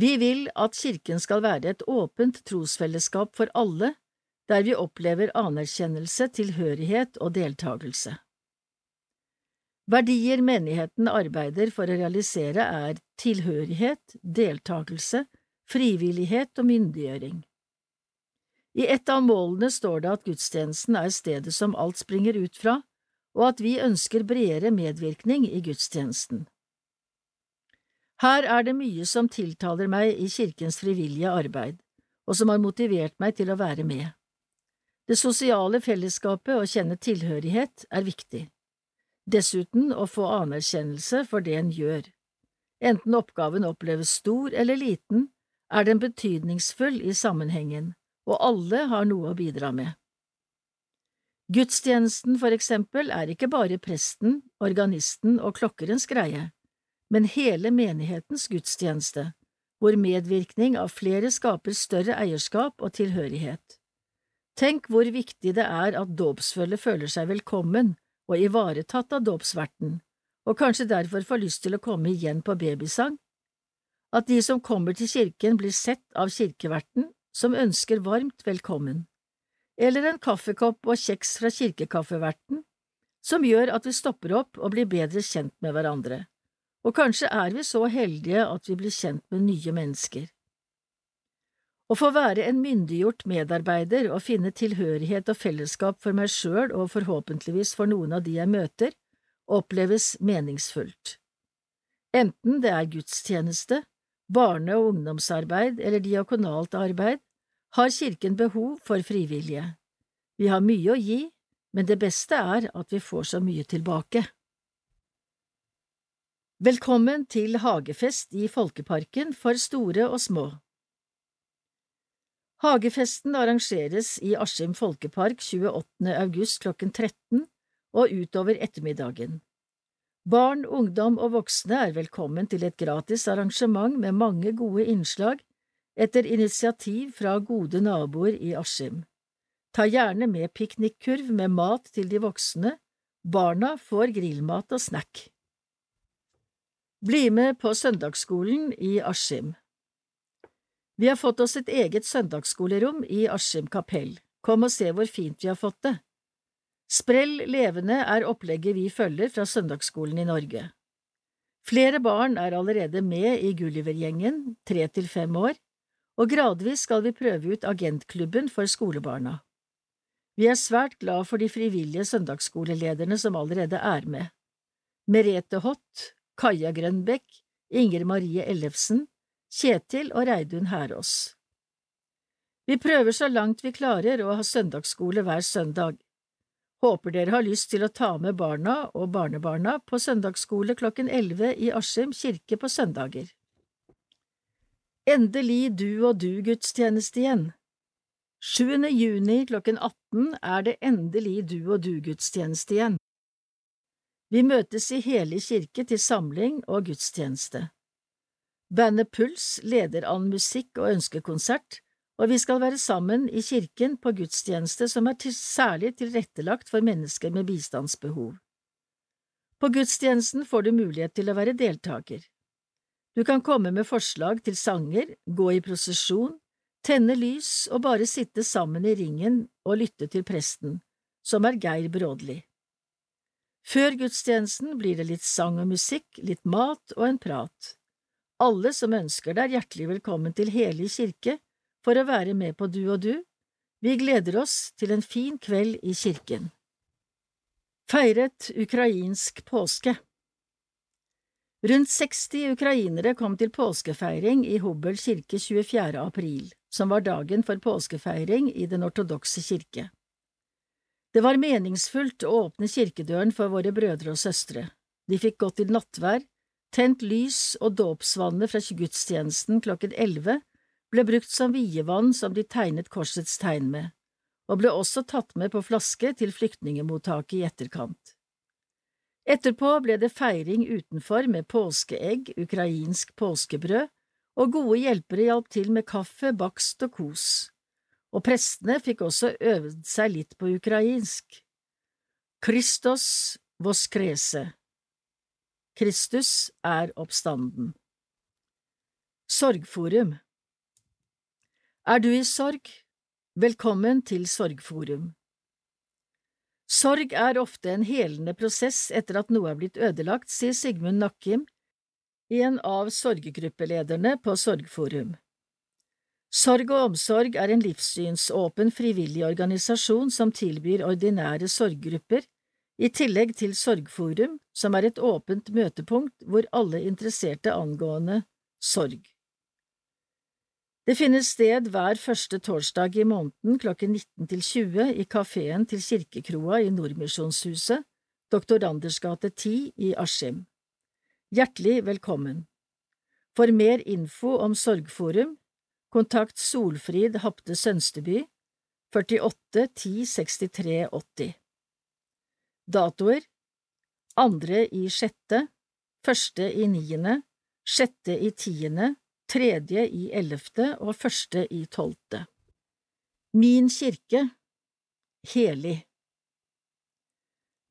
Vi vil at Kirken skal være et åpent trosfellesskap for alle, der vi opplever anerkjennelse, tilhørighet og deltakelse. Verdier menigheten arbeider for å realisere er tilhørighet, deltakelse, frivillighet og myndiggjøring. I et av målene står det at gudstjenesten er stedet som alt springer ut fra, og at vi ønsker bredere medvirkning i gudstjenesten. Her er det mye som tiltaler meg i kirkens frivillige arbeid, og som har motivert meg til å være med. Det sosiale fellesskapet og kjenne tilhørighet er viktig. Dessuten å få anerkjennelse for det en gjør. Enten oppgaven oppleves stor eller liten, er den betydningsfull i sammenhengen, og alle har noe å bidra med. Gudstjenesten, for eksempel, er ikke bare presten, organisten og klokkerens greie, men hele menighetens gudstjeneste, hvor medvirkning av flere skaper større eierskap og tilhørighet. Tenk hvor viktig det er at dåpsfølget føler seg velkommen og ivaretatt av dåpsverten, og kanskje derfor får lyst til å komme igjen på babysang, at de som kommer til kirken blir sett av kirkeverten, som ønsker varmt velkommen. Eller en kaffekopp og kjeks fra kirkekaffeverten, som gjør at vi stopper opp og blir bedre kjent med hverandre, og kanskje er vi så heldige at vi blir kjent med nye mennesker. Å få være en myndiggjort medarbeider og finne tilhørighet og fellesskap for meg sjøl og forhåpentligvis for noen av de jeg møter, oppleves meningsfullt. Enten det er gudstjeneste, barne- og ungdomsarbeid eller diakonalt arbeid, har Kirken behov for frivillige. Vi har mye å gi, men det beste er at vi får så mye tilbake. Velkommen til hagefest i Folkeparken for store og små. Hagefesten arrangeres i Askim folkepark 28. august klokken 13 og utover ettermiddagen. Barn, ungdom og voksne er velkommen til et gratis arrangement med mange gode innslag etter initiativ fra gode naboer i Askim. Ta gjerne med piknikkurv med mat til de voksne, barna får grillmat og snack. Bli med på søndagsskolen i Askim. Vi har fått oss et eget søndagsskolerom i Askim kapell, kom og se hvor fint vi har fått det. Sprell levende er opplegget vi følger fra søndagsskolen i Norge. Flere barn er allerede med i Gulliver-gjengen, tre til fem år, og gradvis skal vi prøve ut agentklubben for skolebarna. Vi er svært glad for de frivillige søndagsskolelederne som allerede er med. Merete Hott, Kaja Grønbekk, Inger Marie Ellefsen, Kjetil og Reidun Herås. Vi prøver så langt vi klarer å ha søndagsskole hver søndag. Håper dere har lyst til å ta med barna og barnebarna på søndagsskole klokken elleve i Askim kirke på søndager. Endelig du og du-gudstjeneste igjen. 7. juni klokken 18 er det endelig du og du-gudstjeneste igjen. Vi møtes i Hele kirke til samling og gudstjeneste. Bandet Puls leder an musikk og ønskekonsert, og vi skal være sammen i kirken på gudstjeneste som er til særlig tilrettelagt for mennesker med bistandsbehov. På gudstjenesten får du mulighet til å være deltaker. Du kan komme med forslag til sanger, gå i prosesjon, tenne lys og bare sitte sammen i ringen og lytte til presten, som er Geir Brådli. Før gudstjenesten blir det litt sang og musikk, litt mat og en prat. Alle som ønsker er hjertelig velkommen til Helig kirke for å være med på Du og du. Vi gleder oss til en fin kveld i kirken. Feiret ukrainsk påske Rundt 60 ukrainere kom til påskefeiring i Hobøl kirke 24. april, som var dagen for påskefeiring i Den ortodokse kirke. Det var meningsfullt å åpne kirkedøren for våre brødre og søstre. De fikk gått til nattvær, tent lys og dåpsvannet fra gudstjenesten klokken elleve ble brukt som vievann som de tegnet korsets tegn med, og ble også tatt med på flaske til flyktningemottaket i etterkant. Etterpå ble det feiring utenfor med påskeegg, ukrainsk påskebrød, og gode hjelpere hjalp til med kaffe, bakst og kos, og prestene fikk også øvd seg litt på ukrainsk. Kristos voskrese Kristus er oppstanden Sorgforum Er du i sorg? Velkommen til Sorgforum. Sorg er ofte en helende prosess etter at noe er blitt ødelagt, sier Sigmund Nakkim, en av sorggruppelederne på Sorgforum. Sorg og omsorg er en livssynsåpen frivillig organisasjon som tilbyr ordinære sorggrupper, i tillegg til Sorgforum, som er et åpent møtepunkt hvor alle interesserte angående sorg. Det finnes sted hver første torsdag i måneden klokken 19 til 20 i kafeen til Kirkekroa i Nordmisjonshuset, Doktoranders gate 10 i Askim. Hjertelig velkommen. For mer info om Sorgforum, kontakt Solfrid Hapte Sønsteby 48 10 63 80. Datoer. Andre i sjette, første i niende, sjette i tiende, tredje i ellevte og første i tolvte. Min kirke Helig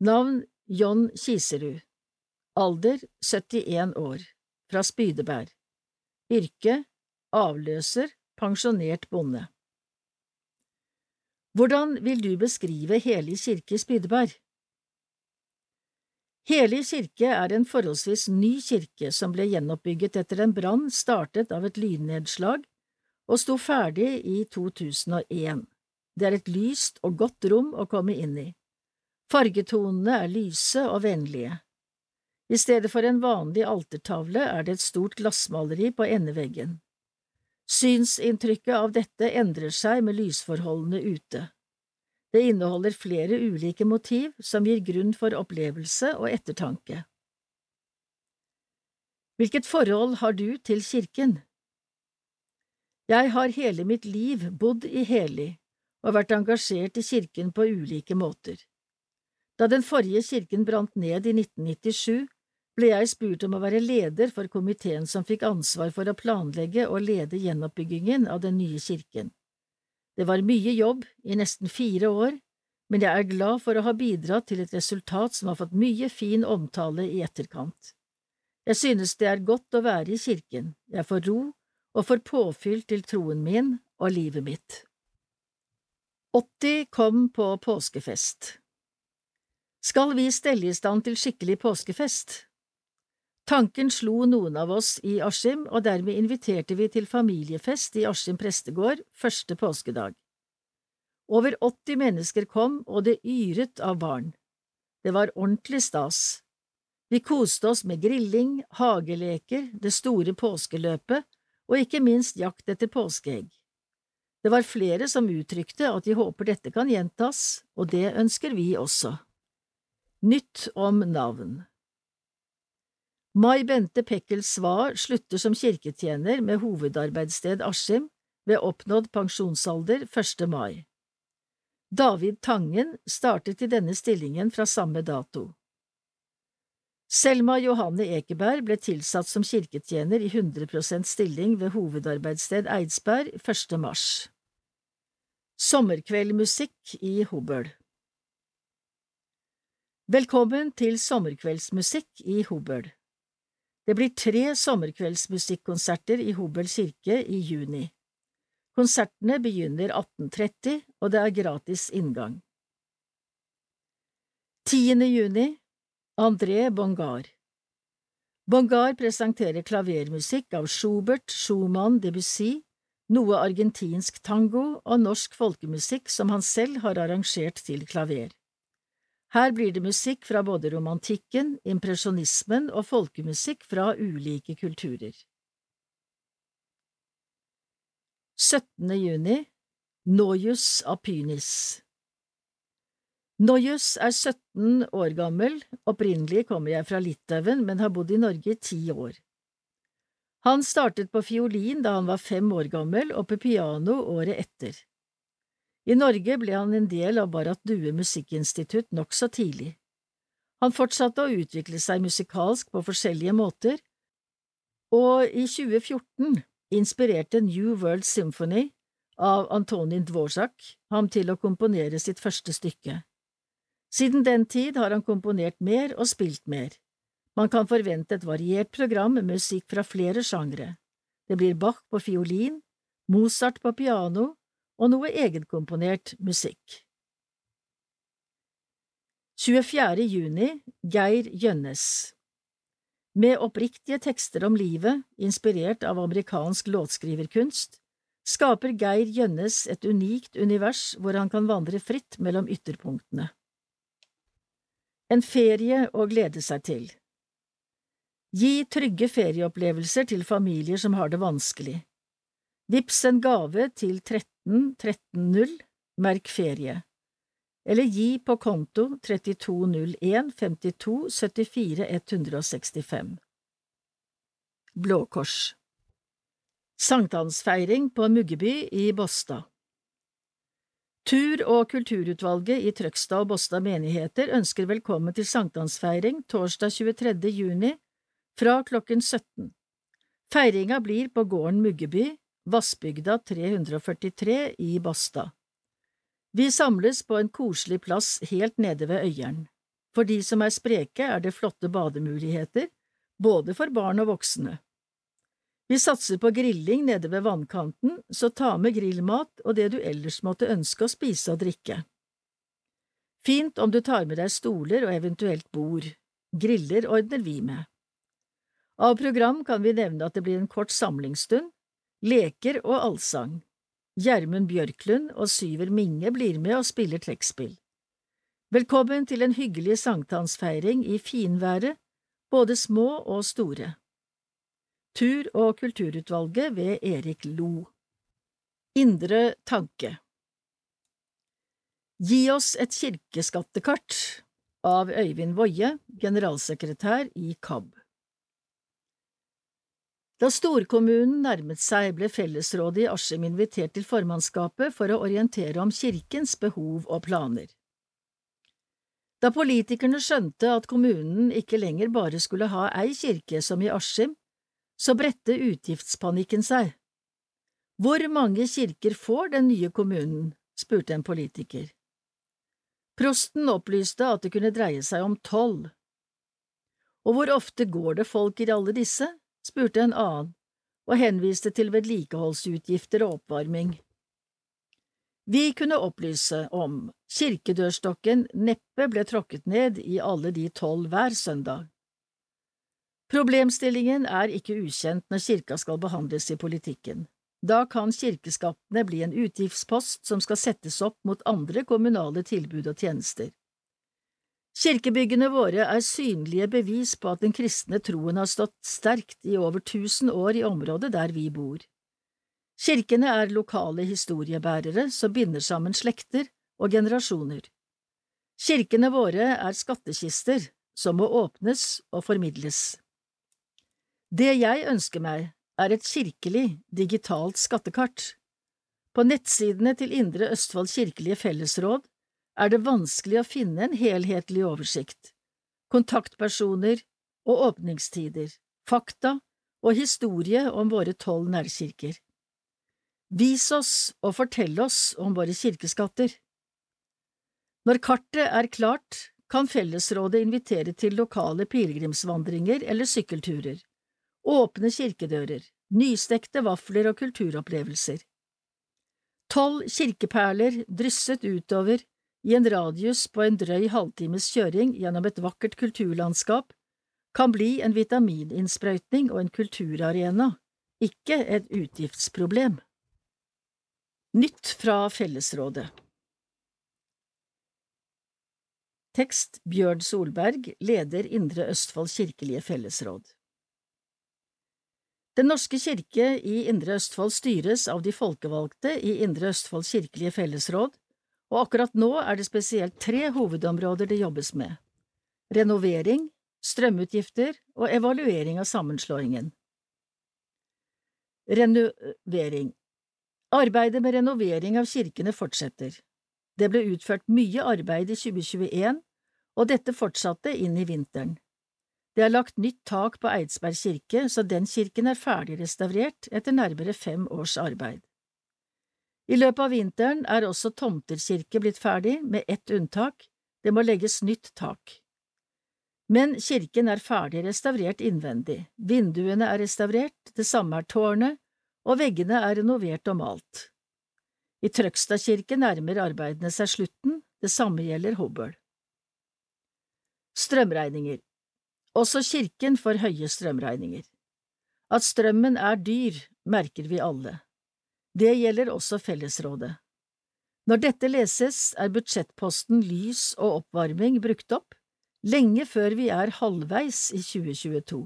Navn John Kiserud. Alder 71 år. Fra Spydeberg. Yrke Avløser Pensjonert bonde. Hvordan vil du beskrive Helig kirke i Spydeberg? Helig kirke er en forholdsvis ny kirke som ble gjenoppbygget etter en brann startet av et lynnedslag og sto ferdig i 2001. Det er et lyst og godt rom å komme inn i. Fargetonene er lyse og vennlige. I stedet for en vanlig altertavle er det et stort glassmaleri på endeveggen. Synsinntrykket av dette endrer seg med lysforholdene ute. Det inneholder flere ulike motiv som gir grunn for opplevelse og ettertanke. Hvilket forhold har du til kirken? Jeg har hele mitt liv bodd i Heli og vært engasjert i kirken på ulike måter. Da den forrige kirken brant ned i 1997, ble jeg spurt om å være leder for komiteen som fikk ansvar for å planlegge og lede gjenoppbyggingen av den nye kirken. Det var mye jobb i nesten fire år, men jeg er glad for å ha bidratt til et resultat som har fått mye fin omtale i etterkant. Jeg synes det er godt å være i kirken, jeg får ro og får påfyll til troen min og livet mitt. 80 kom på påskefest. Skal vi stelle i stand til skikkelig påskefest? Tanken slo noen av oss i Askim, og dermed inviterte vi til familiefest i Askim prestegård første påskedag. Over 80 mennesker kom, og det yret av barn. Det var ordentlig stas. Vi koste oss med grilling, hageleker, det store påskeløpet og ikke minst jakt etter påskeegg. Det var flere som uttrykte at de håper dette kan gjentas, og det ønsker vi også. Nytt om navn Mai Bente Pekkel Sva slutter som kirketjener med hovedarbeidssted Askim ved oppnådd pensjonsalder 1. mai. David Tangen startet i denne stillingen fra samme dato. Selma Johanne Ekeberg ble tilsatt som kirketjener i 100% stilling ved hovedarbeidssted Eidsberg 1. mars. Sommerkveldmusikk i Hobøl Velkommen til sommerkveldsmusikk i Hobøl. Det blir tre sommerkveldsmusikkonserter i Hobøl kirke i juni. Konsertene begynner 18.30, og det er gratis inngang. 10. juni André Bongar Bongar presenterer klavermusikk av Schubert, Schumann, Debussy, noe argentinsk tango og norsk folkemusikk som han selv har arrangert til klaver. Her blir det musikk fra både romantikken, impresjonismen og folkemusikk fra ulike kulturer. 17. juni Noius Apynis Noius er 17 år gammel, opprinnelig kommer jeg fra Litauen, men har bodd i Norge i ti år. Han startet på fiolin da han var fem år gammel, og på piano året etter. I Norge ble han en del av Barrat Due Musikkinstitutt nokså tidlig. Han fortsatte å utvikle seg musikalsk på forskjellige måter, og i 2014 inspirerte New World Symphony av Antonin Dvorak ham til å komponere sitt første stykke. Siden den tid har han komponert mer og spilt mer. Man kan forvente et variert program med musikk fra flere sjangre. Det blir Bach på fiolin, Mozart på piano og noe egenkomponert musikk. 24. juni Geir Gjønnes Med oppriktige tekster om livet, inspirert av amerikansk låtskriverkunst, skaper Geir Gjønnes et unikt univers hvor han kan vandre fritt mellom ytterpunktene. En ferie å glede seg til Gi trygge ferieopplevelser til familier som har det vanskelig. Vips en gave til 13 13 merk ferie, eller gi på konto 3201 52 74 165. Blå Kors Sankthansfeiring på Muggeby i Båstad Tur- og kulturutvalget i Trøgstad og Båstad menigheter ønsker velkommen til sankthansfeiring torsdag 23. juni fra klokken 17. Feiringa blir på gården Muggeby, Vassbygda 343 i Basta. Vi samles på en koselig plass helt nede ved Øyeren. For de som er spreke, er det flotte bademuligheter, både for barn og voksne. Vi satser på grilling nede ved vannkanten, så ta med grillmat og det du ellers måtte ønske å spise og drikke. Fint om du tar med deg stoler og eventuelt bord. Griller ordner vi med. Av program kan vi nevne at det blir en kort samlingsstund, leker og allsang. Gjermund Bjørklund og Syver Minge blir med og spiller trekkspill. Velkommen til en hyggelig sankthansfeiring i finværet, både små og store. Tur- og kulturutvalget ved Erik Lo. Indre tanke Gi oss et kirkeskattekart av Øyvind Woie, generalsekretær i KAB. Da storkommunen nærmet seg, ble fellesrådet i Askim invitert til formannskapet for å orientere om kirkens behov og planer. Da politikerne skjønte at kommunen ikke lenger bare skulle ha ei kirke som i Askim, så bredte utgiftspanikken seg. Hvor mange kirker får den nye kommunen? spurte en politiker. Prosten opplyste at det kunne dreie seg om tolv. Og hvor ofte går det folk i alle disse? Spurte en annen, og henviste til vedlikeholdsutgifter og oppvarming. Vi kunne opplyse om kirkedørstokken neppe ble tråkket ned i alle de tolv hver søndag. Problemstillingen er ikke ukjent når kirka skal behandles i politikken. Da kan kirkeskattene bli en utgiftspost som skal settes opp mot andre kommunale tilbud og tjenester. Kirkebyggene våre er synlige bevis på at den kristne troen har stått sterkt i over tusen år i området der vi bor. Kirkene er lokale historiebærere som binder sammen slekter og generasjoner. Kirkene våre er skattkister som må åpnes og formidles. Det jeg ønsker meg, er et kirkelig, digitalt skattekart. På nettsidene til Indre Østfold kirkelige fellesråd er det vanskelig å finne en helhetlig oversikt, kontaktpersoner og åpningstider, fakta og historie om våre tolv nærkirker. Vis oss og fortell oss om våre kirkeskatter. Når kartet er klart, kan fellesrådet invitere til lokale pilegrimsvandringer eller sykkelturer åpne kirkedører, nystekte vafler og kulturopplevelser. Tolv kirkeperler drysset utover i en radius på en drøy halvtimes kjøring gjennom et vakkert kulturlandskap kan bli en vitamininnsprøytning og en kulturarena, ikke et utgiftsproblem. Nytt fra Fellesrådet Tekst Bjørn Solberg, leder Indre Østfold kirkelige fellesråd den norske kirke i Indre Østfold styres av de folkevalgte i Indre Østfold kirkelige fellesråd og akkurat nå er det spesielt tre hovedområder det jobbes med – renovering, strømutgifter og evaluering av sammenslåingen. Renovering Arbeidet med renovering av kirkene fortsetter. Det ble utført mye arbeid i 2021, og dette fortsatte inn i vinteren. Det er lagt nytt tak på Eidsberg kirke, så den kirken er ferdig restaurert etter nærmere fem års arbeid. I løpet av vinteren er også Tomter kirke blitt ferdig, med ett unntak, det må legges nytt tak. Men kirken er ferdig restaurert innvendig, vinduene er restaurert, det samme er tårnet, og veggene er renovert og malt. I Trøgstadkirken nærmer arbeidene seg slutten, det samme gjelder Hobøl. Strømregninger Også kirken får høye strømregninger. At strømmen er dyr, merker vi alle. Det gjelder også fellesrådet. Når dette leses, er budsjettposten lys og oppvarming brukt opp, lenge før vi er halvveis i 2022.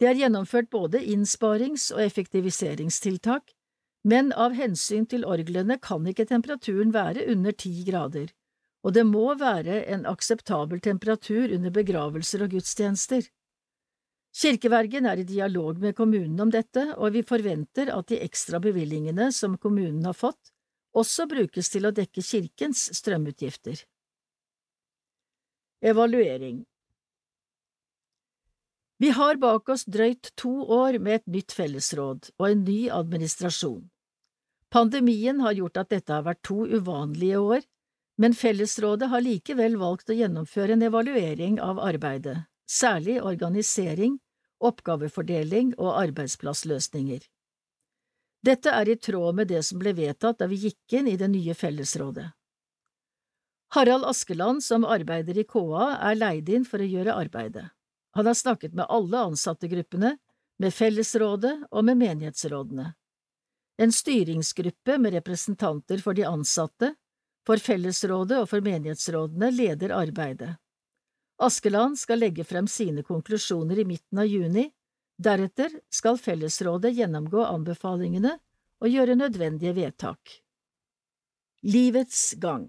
Det er gjennomført både innsparings- og effektiviseringstiltak, men av hensyn til orglene kan ikke temperaturen være under ti grader, og det må være en akseptabel temperatur under begravelser og gudstjenester. Kirkevergen er i dialog med kommunen om dette, og vi forventer at de ekstra bevilgningene som kommunen har fått, også brukes til å dekke kirkens strømutgifter. Evaluering Vi har bak oss drøyt to år med et nytt fellesråd og en ny administrasjon. Pandemien har gjort at dette har vært to uvanlige år, men Fellesrådet har likevel valgt å gjennomføre en evaluering av arbeidet, særlig organisering, oppgavefordeling og arbeidsplassløsninger. Dette er i tråd med det som ble vedtatt da vi gikk inn i det nye fellesrådet. Harald Askeland, som arbeider i KA, er leid inn for å gjøre arbeidet. Han har snakket med alle ansattegruppene, med fellesrådet og med menighetsrådene. En styringsgruppe med representanter for de ansatte, for fellesrådet og for menighetsrådene leder arbeidet. Askeland skal legge frem sine konklusjoner i midten av juni, deretter skal fellesrådet gjennomgå anbefalingene og gjøre nødvendige vedtak. Livets gang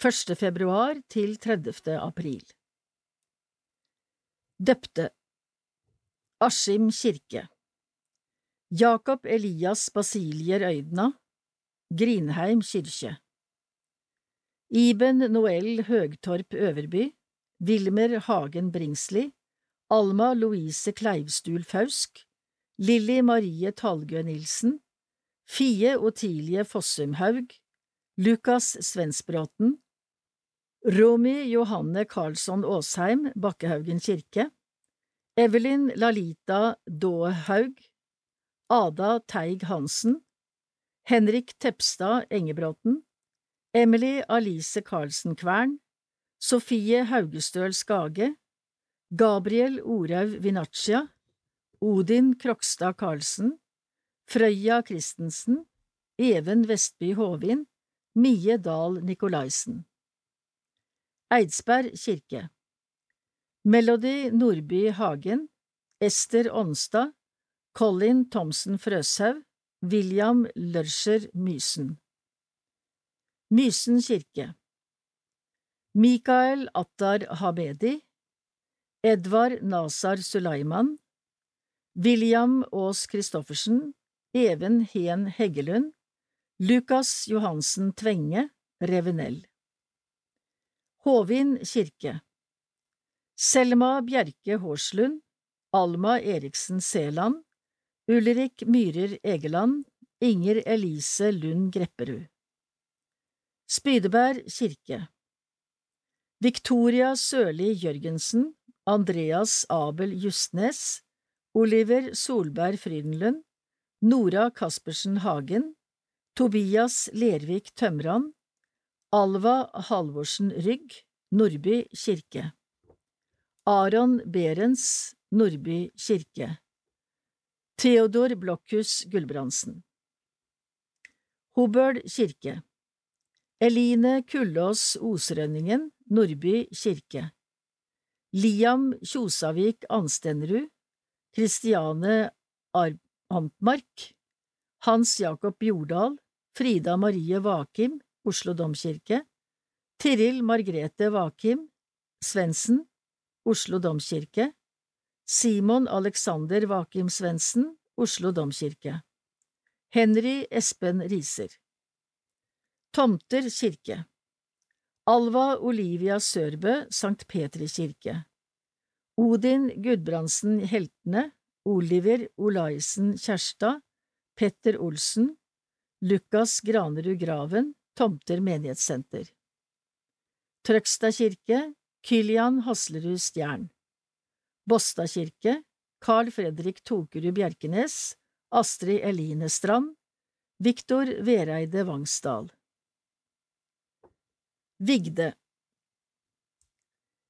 1. februar til 30. april Døpte Askim kirke Jakob Elias Basilier Øydna Grinheim kirke Iben Noel Høgtorp Øverby Wilmer Hagen Bringsli Alma Louise Kleivstul Fausk Lilly Marie Talgø Nilsen Fie Otilie Fossum Haug Lukas Svensbråten Romy Johanne Karlsson Aasheim Bakkehaugen kirke Evelyn Lalita Daahaug Ada Teig Hansen, Henrik Tepstad Engebråten, Emily Alice Karlsen Kvern, Sofie Haugestøl Skage, Gabriel Oraug Vinaccia, Odin Krokstad Karlsen, Frøya Christensen, Even Vestby Håvin, Mie Dahl Nikolaisen. Eidsberg kirke. Melody Nordby Hagen, Ester Onstad, Colin Thomsen Frøshaug, William Lørcher Mysen. Mysen kirke Mikael Attar Habedi Edvard Nazar Sulaiman William Aas Christoffersen Even Hen Heggelund Lukas Johansen Tvenge Revenell Håvin kirke Selma Bjerke Hårslund Alma Eriksen Seland Ulrik Myhrer Egeland, Inger Elise Lund Grepperud. Spydeberg kirke Victoria Sørli Jørgensen, Andreas Abel Justnes, Oliver Solberg Frydenlund, Nora Caspersen Hagen, Tobias Lervik Tømran, Alva Halvorsen Rygg, Nordby kirke. Aron Berens, Nordby kirke. Theodor Blokhus Gulbrandsen. Hobøl kirke. Eline Kullås Osrønningen, Nordby kirke. Liam Kjosavik Anstenrud Kristiane Antmark Hans Jakob Jordal Frida Marie Vakim Oslo domkirke, Tiril Margrete Vakim Svendsen, Oslo domkirke, Simon Alexander Vakim Svendsen, Oslo domkirke, Henry Espen Riser. Tomter kirke Alva Olivia Sørbø, Sankt Petri kirke Odin Gudbrandsen Heltene, Oliver Olaisen Kjærstad, Petter Olsen, Lukas Granerud Graven, Tomter menighetssenter. Trøgstad kirke, Kylian Haslerud Stjern. Båstad kirke, Carl Fredrik Tokerud Bjerkenes, Astrid Eline Strand, Viktor Vereide Vangsdal. Vigde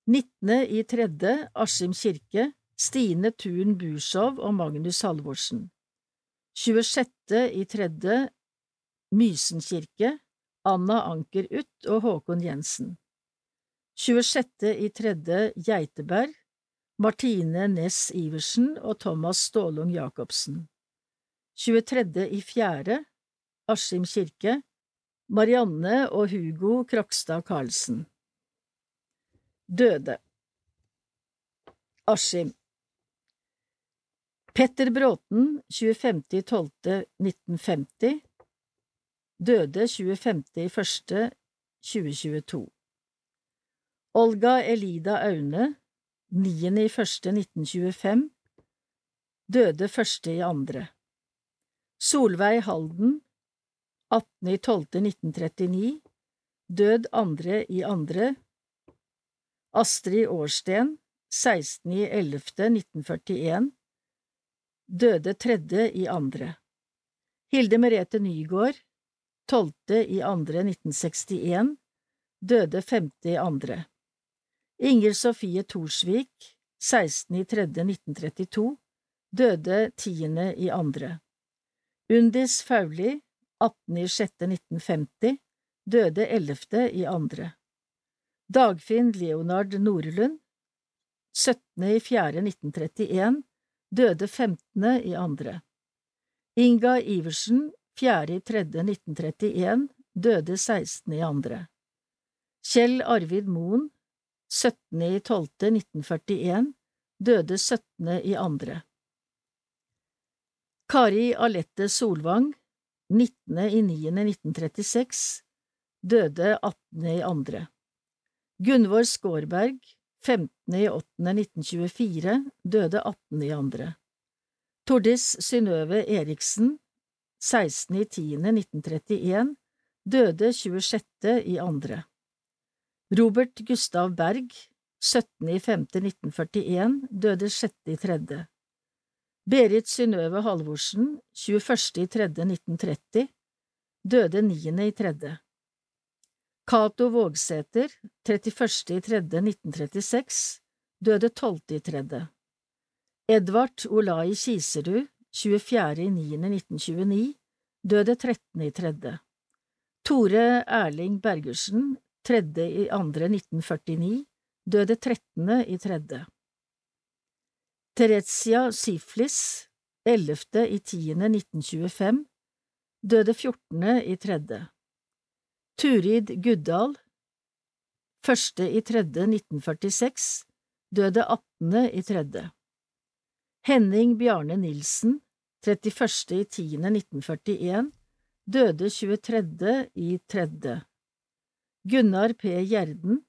19. i tredje, Askim kirke, Stine Thun Bursov og Magnus Halvorsen. 26. i tredje, Mysen kirke, Anna Anker Utt og Håkon Jensen. 26. i tredje, Geiteberg, Martine Næss Iversen og Thomas Stålung Jacobsen. 23. i fjerde, Askim kirke, Marianne og Hugo Krokstad Karlsen. Døde. Askim. Petter Bråten, 25.12.1950 Døde 25.01.2022 Olga Elida Aune, 9.01.1925 Døde 1.2. Solveig Halden, 18.12.1939 Død 2.2. Astrid Årsten, 16.11.1941 Døde 3.2. Hilde Merete Nygård, 12.2.1961 Døde 5.2. Inger Sofie Thorsvik, 16.3.1932 Døde 10.2. Undis Fauli, 18.06.1950 Døde 11. i andre. Dagfinn Leonard Norlund, 17.04.1931 Døde 15. i andre. Inga Iversen, 4.3.1931 Døde 16. i andre. Kjell Arvid Moen, 17.12.1941 Døde 17.2. Kari Alette Solvang, 19.9.1936 Døde 18.2. Gunvor Skårberg, 15.8.1924 Døde 18.2. Tordis Synnøve Eriksen, 16.10.1931 Døde 26.2. Robert Gustav Berg, 17.5.1941 Døde 6.3. Berit Synnøve Halvorsen, 21.3.1930 Døde 9.3. Cato Vågsæter, 31.3.1936 Døde 12.3. Edvard Olai Kiserud, 24.9.1929 Døde 13.3. Tore Erling Bergersen, 3.2.1949 Døde 13.3. Terezia Siflis, 11.10.1925 Døde 14.3. Turid Guddal, 1.3.1946 Døde 18.3. Henning Bjarne Nilsen, 31.10.1941 Døde 23.3. Gunnar P. Gjerden,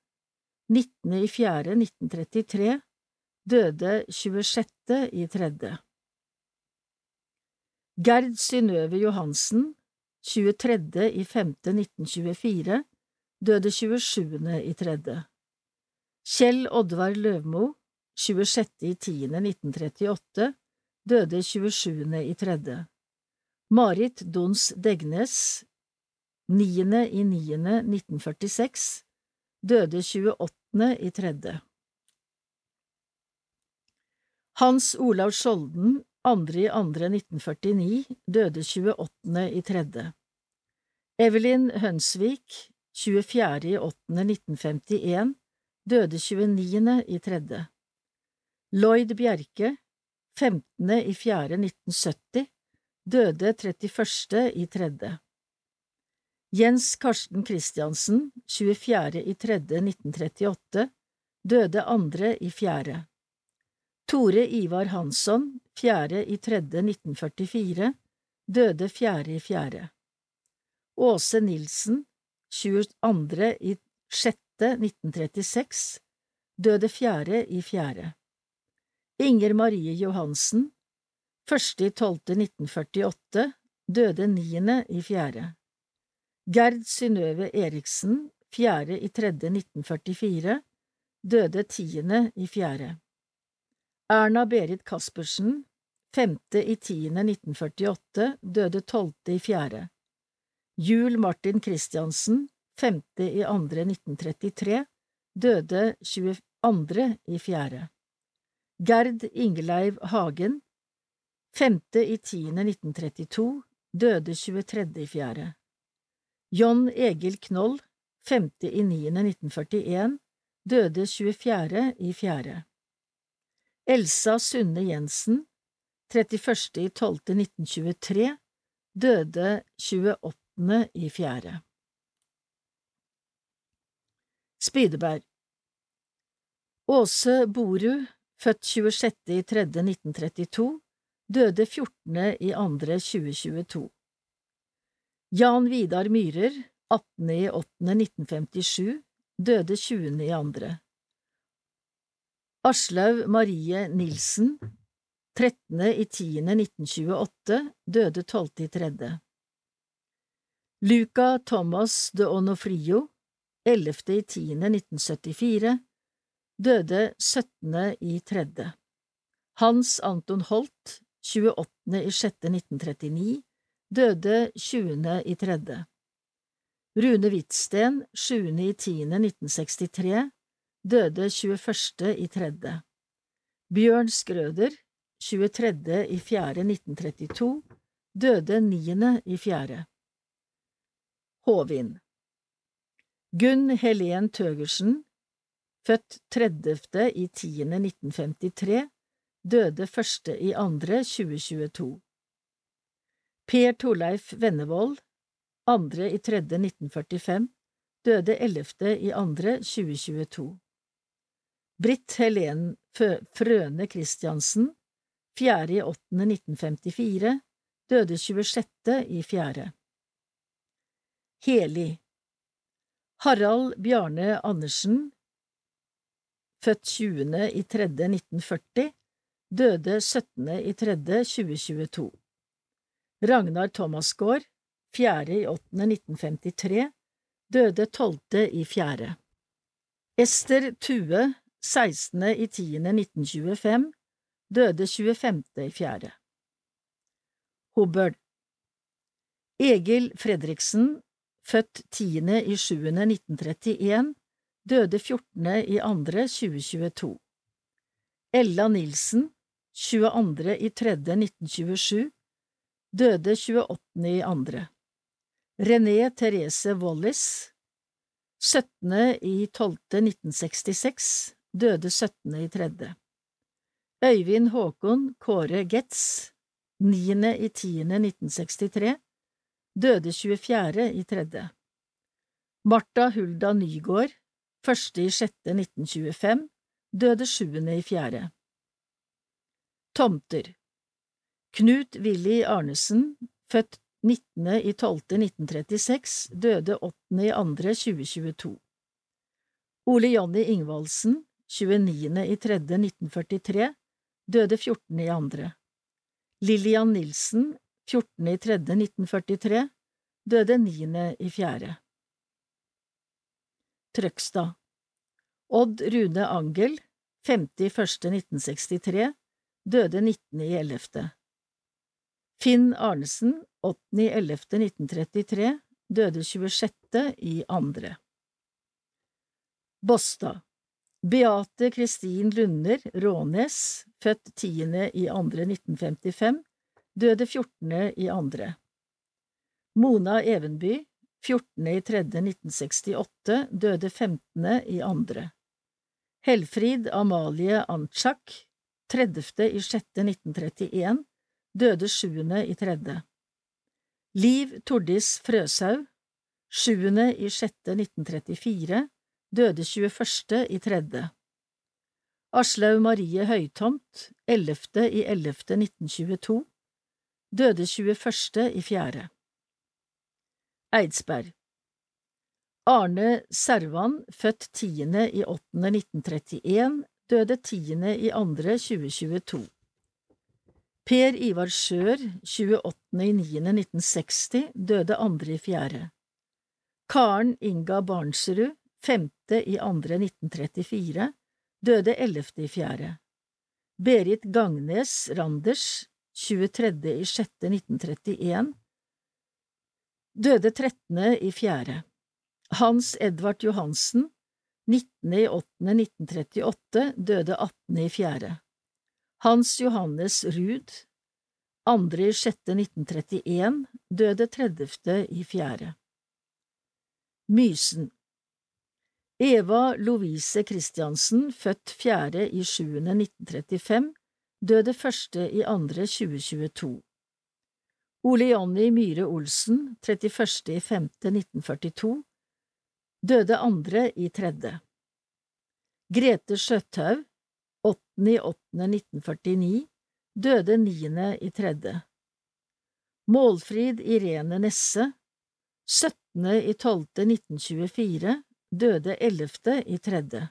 19.4.1933 Døde 26.3. Gerd Synnøve Johansen, 23.5.1924 Døde 27.3. Kjell Oddvar Løvmo, 26.10.1938 Døde 27.3. Marit Dons Degnes, 9.9.1946 Døde 28. i 28.3. Hans Olav Skjolden, 2.2.1949, døde 28.3. Evelyn Hønsvik, 24.8.1951, døde 29.3. Lloyd Bjerke, 15.4.1970, døde 31.3. Jens Karsten Christiansen, 24. i 3. 1938, døde andre i fjerde. Tore Ivar Hansson, 4. i 3. 1944, døde fjerde i fjerde. Åse Nilsen, 22. i 6. 1936, døde fjerde i fjerde. Inger Marie Johansen, 1. i 12. 1948, døde niende i fjerde. Gerd Synnøve Eriksen, 4. i 3. 1944, døde tiende i fjerde. Erna Berit Caspersen, 5. i 10. 1948, døde tolvte i fjerde. Jul Martin Christiansen, 5. i 2. 1933, døde 22. i fjerde. Gerd Ingeleiv Hagen, 5. i 10. 1932, døde 23. i fjerde. John Egil Knoll, 5. i 9. 1941, døde 24. Elsa Sunne Jensen, 31. i 12. 1923, døde 28. i fjerde. Spydeberg Åse Borud, født 26. i 3. 1932, døde 14. i 2. 2022. Jan Vidar Myhrer, 18. i 8. 1957, døde 20. i 2. Aslaug Marie Nilsen, 13. i 10. 1928, døde 12. i 3. Luca Thomas de Onofrio, 11. i 10. 1974, døde 17. i 3. Hans Anton Holt, 28. i 6. 1939, døde 20. i 3. Rune Hvitsten, 7. i 10. 1963, døde 21. i tredje. Bjørn Skrøder, 23. i fjerde 1932, døde 9. i fjerde. Håvin Gunn Helen Tøgersen, født 30. i 10. 1953, døde 1. i andre 2022. Per Torleif Vennevold, 2. i tredje 1945, døde 11. i andre 2022. Britt Helen Frøne Christiansen, 4. i 8. 1954, døde 26. i 4. Heli Harald Bjarne Andersen, født 20. i 3. 1940, døde 17. i 3. 2022. Ragnar Thomasgaard, 4. i 8. 1953, døde 12. i 4. Ester Tue, 16. i 10. 1925, døde 25. i 4. Hubbard Egil Fredriksen, født 10. i 7. 1931, døde 14. i 2. 2022. Ella Nilsen, 22. i 3. 1927, døde 28. i 2. René Therese Wallis, 17. i 12. 1966, døde 17. i tredje. Øyvind Håkon Kåre Getz, 9. i 10. 1963, døde 24. i tredje. Martha Hulda Nygård, første i 6. 1925, døde 7. i fjerde. Tomter Knut Willy Arnesen, født 19. i 12. 1936, døde 8. i 2. 2022. Ole Jonny Ingvaldsen, 29. i 3. 1943, døde 14. i 2. Lillian Nilsen, 14. i 3. 1943, døde 9. i 4. Trøgstad Odd Rune Angel, 5. i 1. 1963, døde 19. i 11. Finn Arnesen, 8. i 11. 1933, døde 26. i andre. Båstad Beate Kristin Lunder Rånes, født 10. i 2. 1955, døde 14. i 2. Mona Evenby, 14. i 3. 1968, døde 15. i 2. Helfrid Amalie Antschak, 30. i 6. 1931, døde 7. i 3. Liv Tordis Frøshaug, Sjuende i 6. 1934, døde 21. i tredje. Aslaug Marie Høytomt, 11. i 11. 1922, døde 21. i fjerde. Eidsberg Arne Servan, født 10. i 8. 1931, døde 10. i 2. 2022. Per Ivar Sjør, 28. i 9. 1960, døde 2. i fjerde. Karen Inga Barnsrud, 5. i 2. 1934, døde 11. i fjerde. Berit Gangnes Randers, 23. i 6. 1931, døde 13. i fjerde. Hans Edvard Johansen, 19. i 8. 1938, døde 18. i fjerde. Hans Johannes Ruud, 2. i 6. 1931, døde 30. i fjerde. Mysen Eva Lovise Christiansen, født 4. i 7. 1935, døde 1. i 2. 2022. Ole Jonny Myhre Olsen, 31. i 5. 1942, døde 2. i 3. Grete Skjøthaug, 8. i 8. 1949, døde 9. i 3. Målfrid Irene Nesse, 17. i 12. 1924, døde 11. i tredje.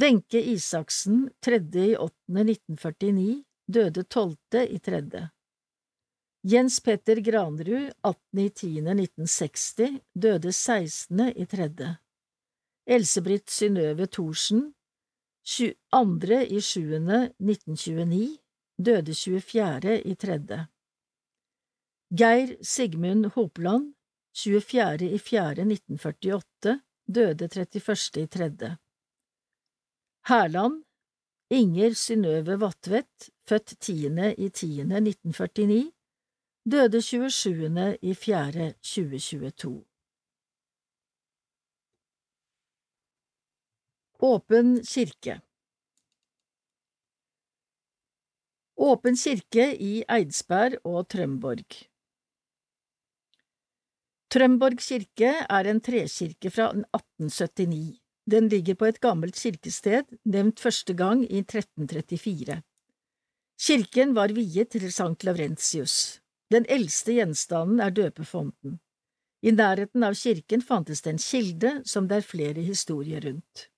Wenche Isaksen, tredje i åttende 1949, døde 12. i tredje. Jens Petter Granerud, 18. i 10. 1960, døde 16. i 3. Elsebritt Synnøve Thorsen, 2. i sjuende 1929, døde 24. i tredje. Geir Sigmund Hopland, 24. i 4. 1948, døde 31. i 3. Herland, Inger Synnøve Vatvedt, født 10. i 10. 1949, døde 27. i 4. 2022. Åpen kirke Åpen kirke i Eidsberg og Trømborg Trømborg kirke er en trekirke fra 1879. Den ligger på et gammelt kirkested, nevnt første gang i 1334. Kirken var viet til Sankt Lavrentius. Den eldste gjenstanden er døpefonten. I nærheten av kirken fantes det en kilde som det er flere historier rundt.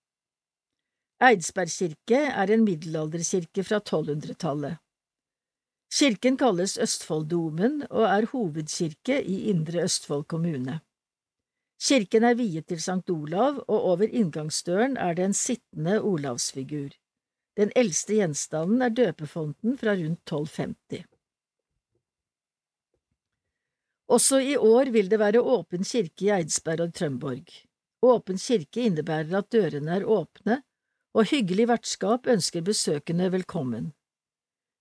Eidsberg kirke er en middelalderkirke fra 1200-tallet. Kirken kalles Østfolddomen og er hovedkirke i Indre Østfold kommune. Kirken er viet til Sankt Olav, og over inngangsdøren er det en sittende olavsfigur. Den eldste gjenstanden er døpefonten fra rundt 1250. Også i år vil det være åpen kirke i Eidsberg og Trømborg. Åpen kirke innebærer at dørene er åpne, og hyggelig vertskap ønsker besøkende velkommen.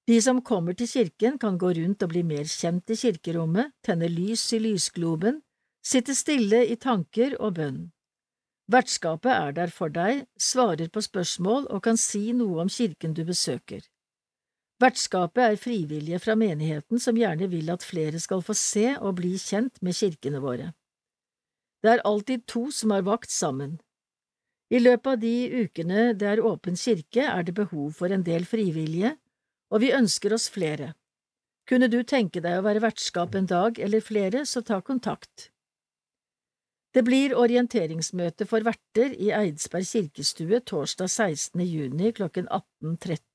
De som kommer til kirken, kan gå rundt og bli mer kjent i kirkerommet, tenne lys i lysgloben, sitte stille i tanker og bønn. Vertskapet er der for deg, svarer på spørsmål og kan si noe om kirken du besøker. Vertskapet er frivillige fra menigheten som gjerne vil at flere skal få se og bli kjent med kirkene våre. Det er alltid to som har vakt sammen. I løpet av de ukene det er åpen kirke, er det behov for en del frivillige, og vi ønsker oss flere. Kunne du tenke deg å være vertskap en dag eller flere, så ta kontakt. Det blir orienteringsmøte for verter i Eidsberg kirkestue torsdag 16. juni klokken 18.30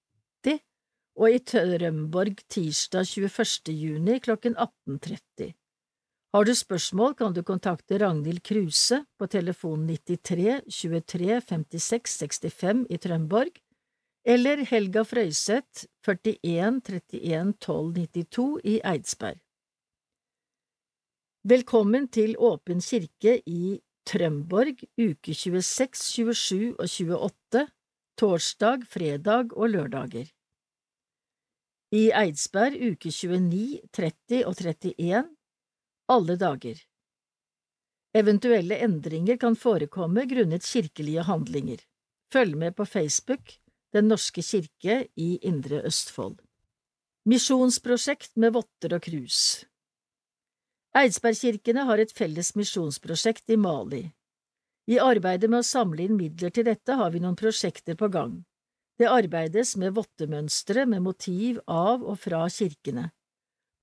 og i Trømborg tirsdag 21. juni klokken 18.30. Har du spørsmål, kan du kontakte Ragnhild Kruse på telefon 93 23 56 65 i Trømborg eller Helga Frøyseth 41 31 12 92 i Eidsberg. Velkommen til Åpen kirke i Trømborg uke 26, 27 og 28, torsdag, fredag og lørdager. I Eidsberg uke 29, 30 og 31, alle dager. Eventuelle endringer kan forekomme grunnet kirkelige handlinger. Følg med på Facebook den norske kirke i Indre Østfold. Misjonsprosjekt med votter og krus Eidsbergkirkene har et felles misjonsprosjekt i Mali. I arbeidet med å samle inn midler til dette har vi noen prosjekter på gang. Det arbeides med vottemønstre med motiv av og fra kirkene.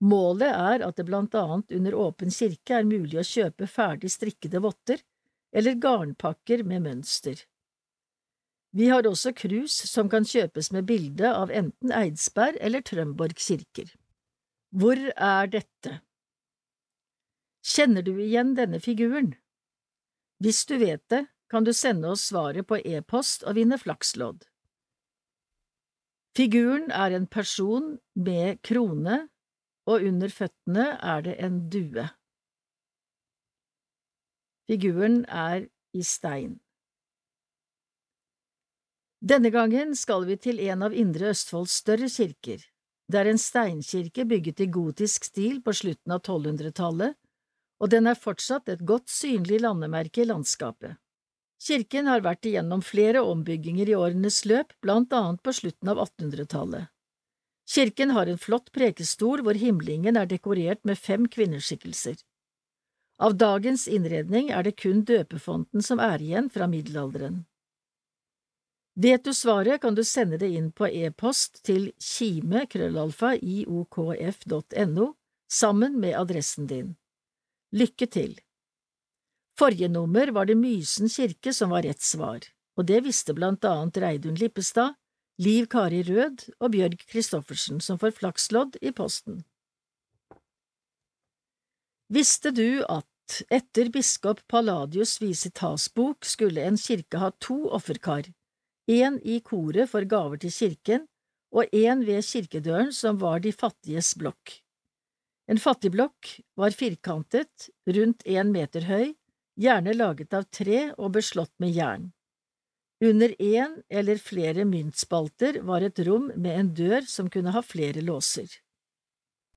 Målet er at det blant annet under åpen kirke er mulig å kjøpe ferdig strikkede votter eller garnpakker med mønster. Vi har også krus som kan kjøpes med bilde av enten Eidsberg eller Trømborg kirker. Hvor er dette? Kjenner du igjen denne figuren? Hvis du vet det, kan du sende oss svaret på e-post og vinne flakslodd. Figuren er en person med krone, og under føttene er det en due. Figuren er i stein. Denne gangen skal vi til en av Indre Østfolds større kirker. Det er en steinkirke bygget i gotisk stil på slutten av 1200-tallet, og den er fortsatt et godt synlig landemerke i landskapet. Kirken har vært igjennom flere ombygginger i årenes løp, blant annet på slutten av 1800-tallet. Kirken har en flott prekestol hvor himlingen er dekorert med fem kvinneskikkelser. Av dagens innredning er det kun døpefonten som er igjen fra middelalderen. Vet du svaret, kan du sende det inn på e-post til kime.iokf.no sammen med adressen din. Lykke til! Forrige nummer var det Mysen kirke som var rett svar, og det visste blant annet Reidun Lippestad, Liv Kari Rød og Bjørg Christoffersen, som får flakslodd i posten. Visste du at etter biskop Palladius Visitas-bok skulle en kirke ha to offerkar, én i koret for gaver til kirken og én ved kirkedøren som var de fattiges blokk. En fattigblokk var firkantet, rundt én meter høy, gjerne laget av tre og beslått med jern. Under én eller flere myntspalter var et rom med en dør som kunne ha flere låser.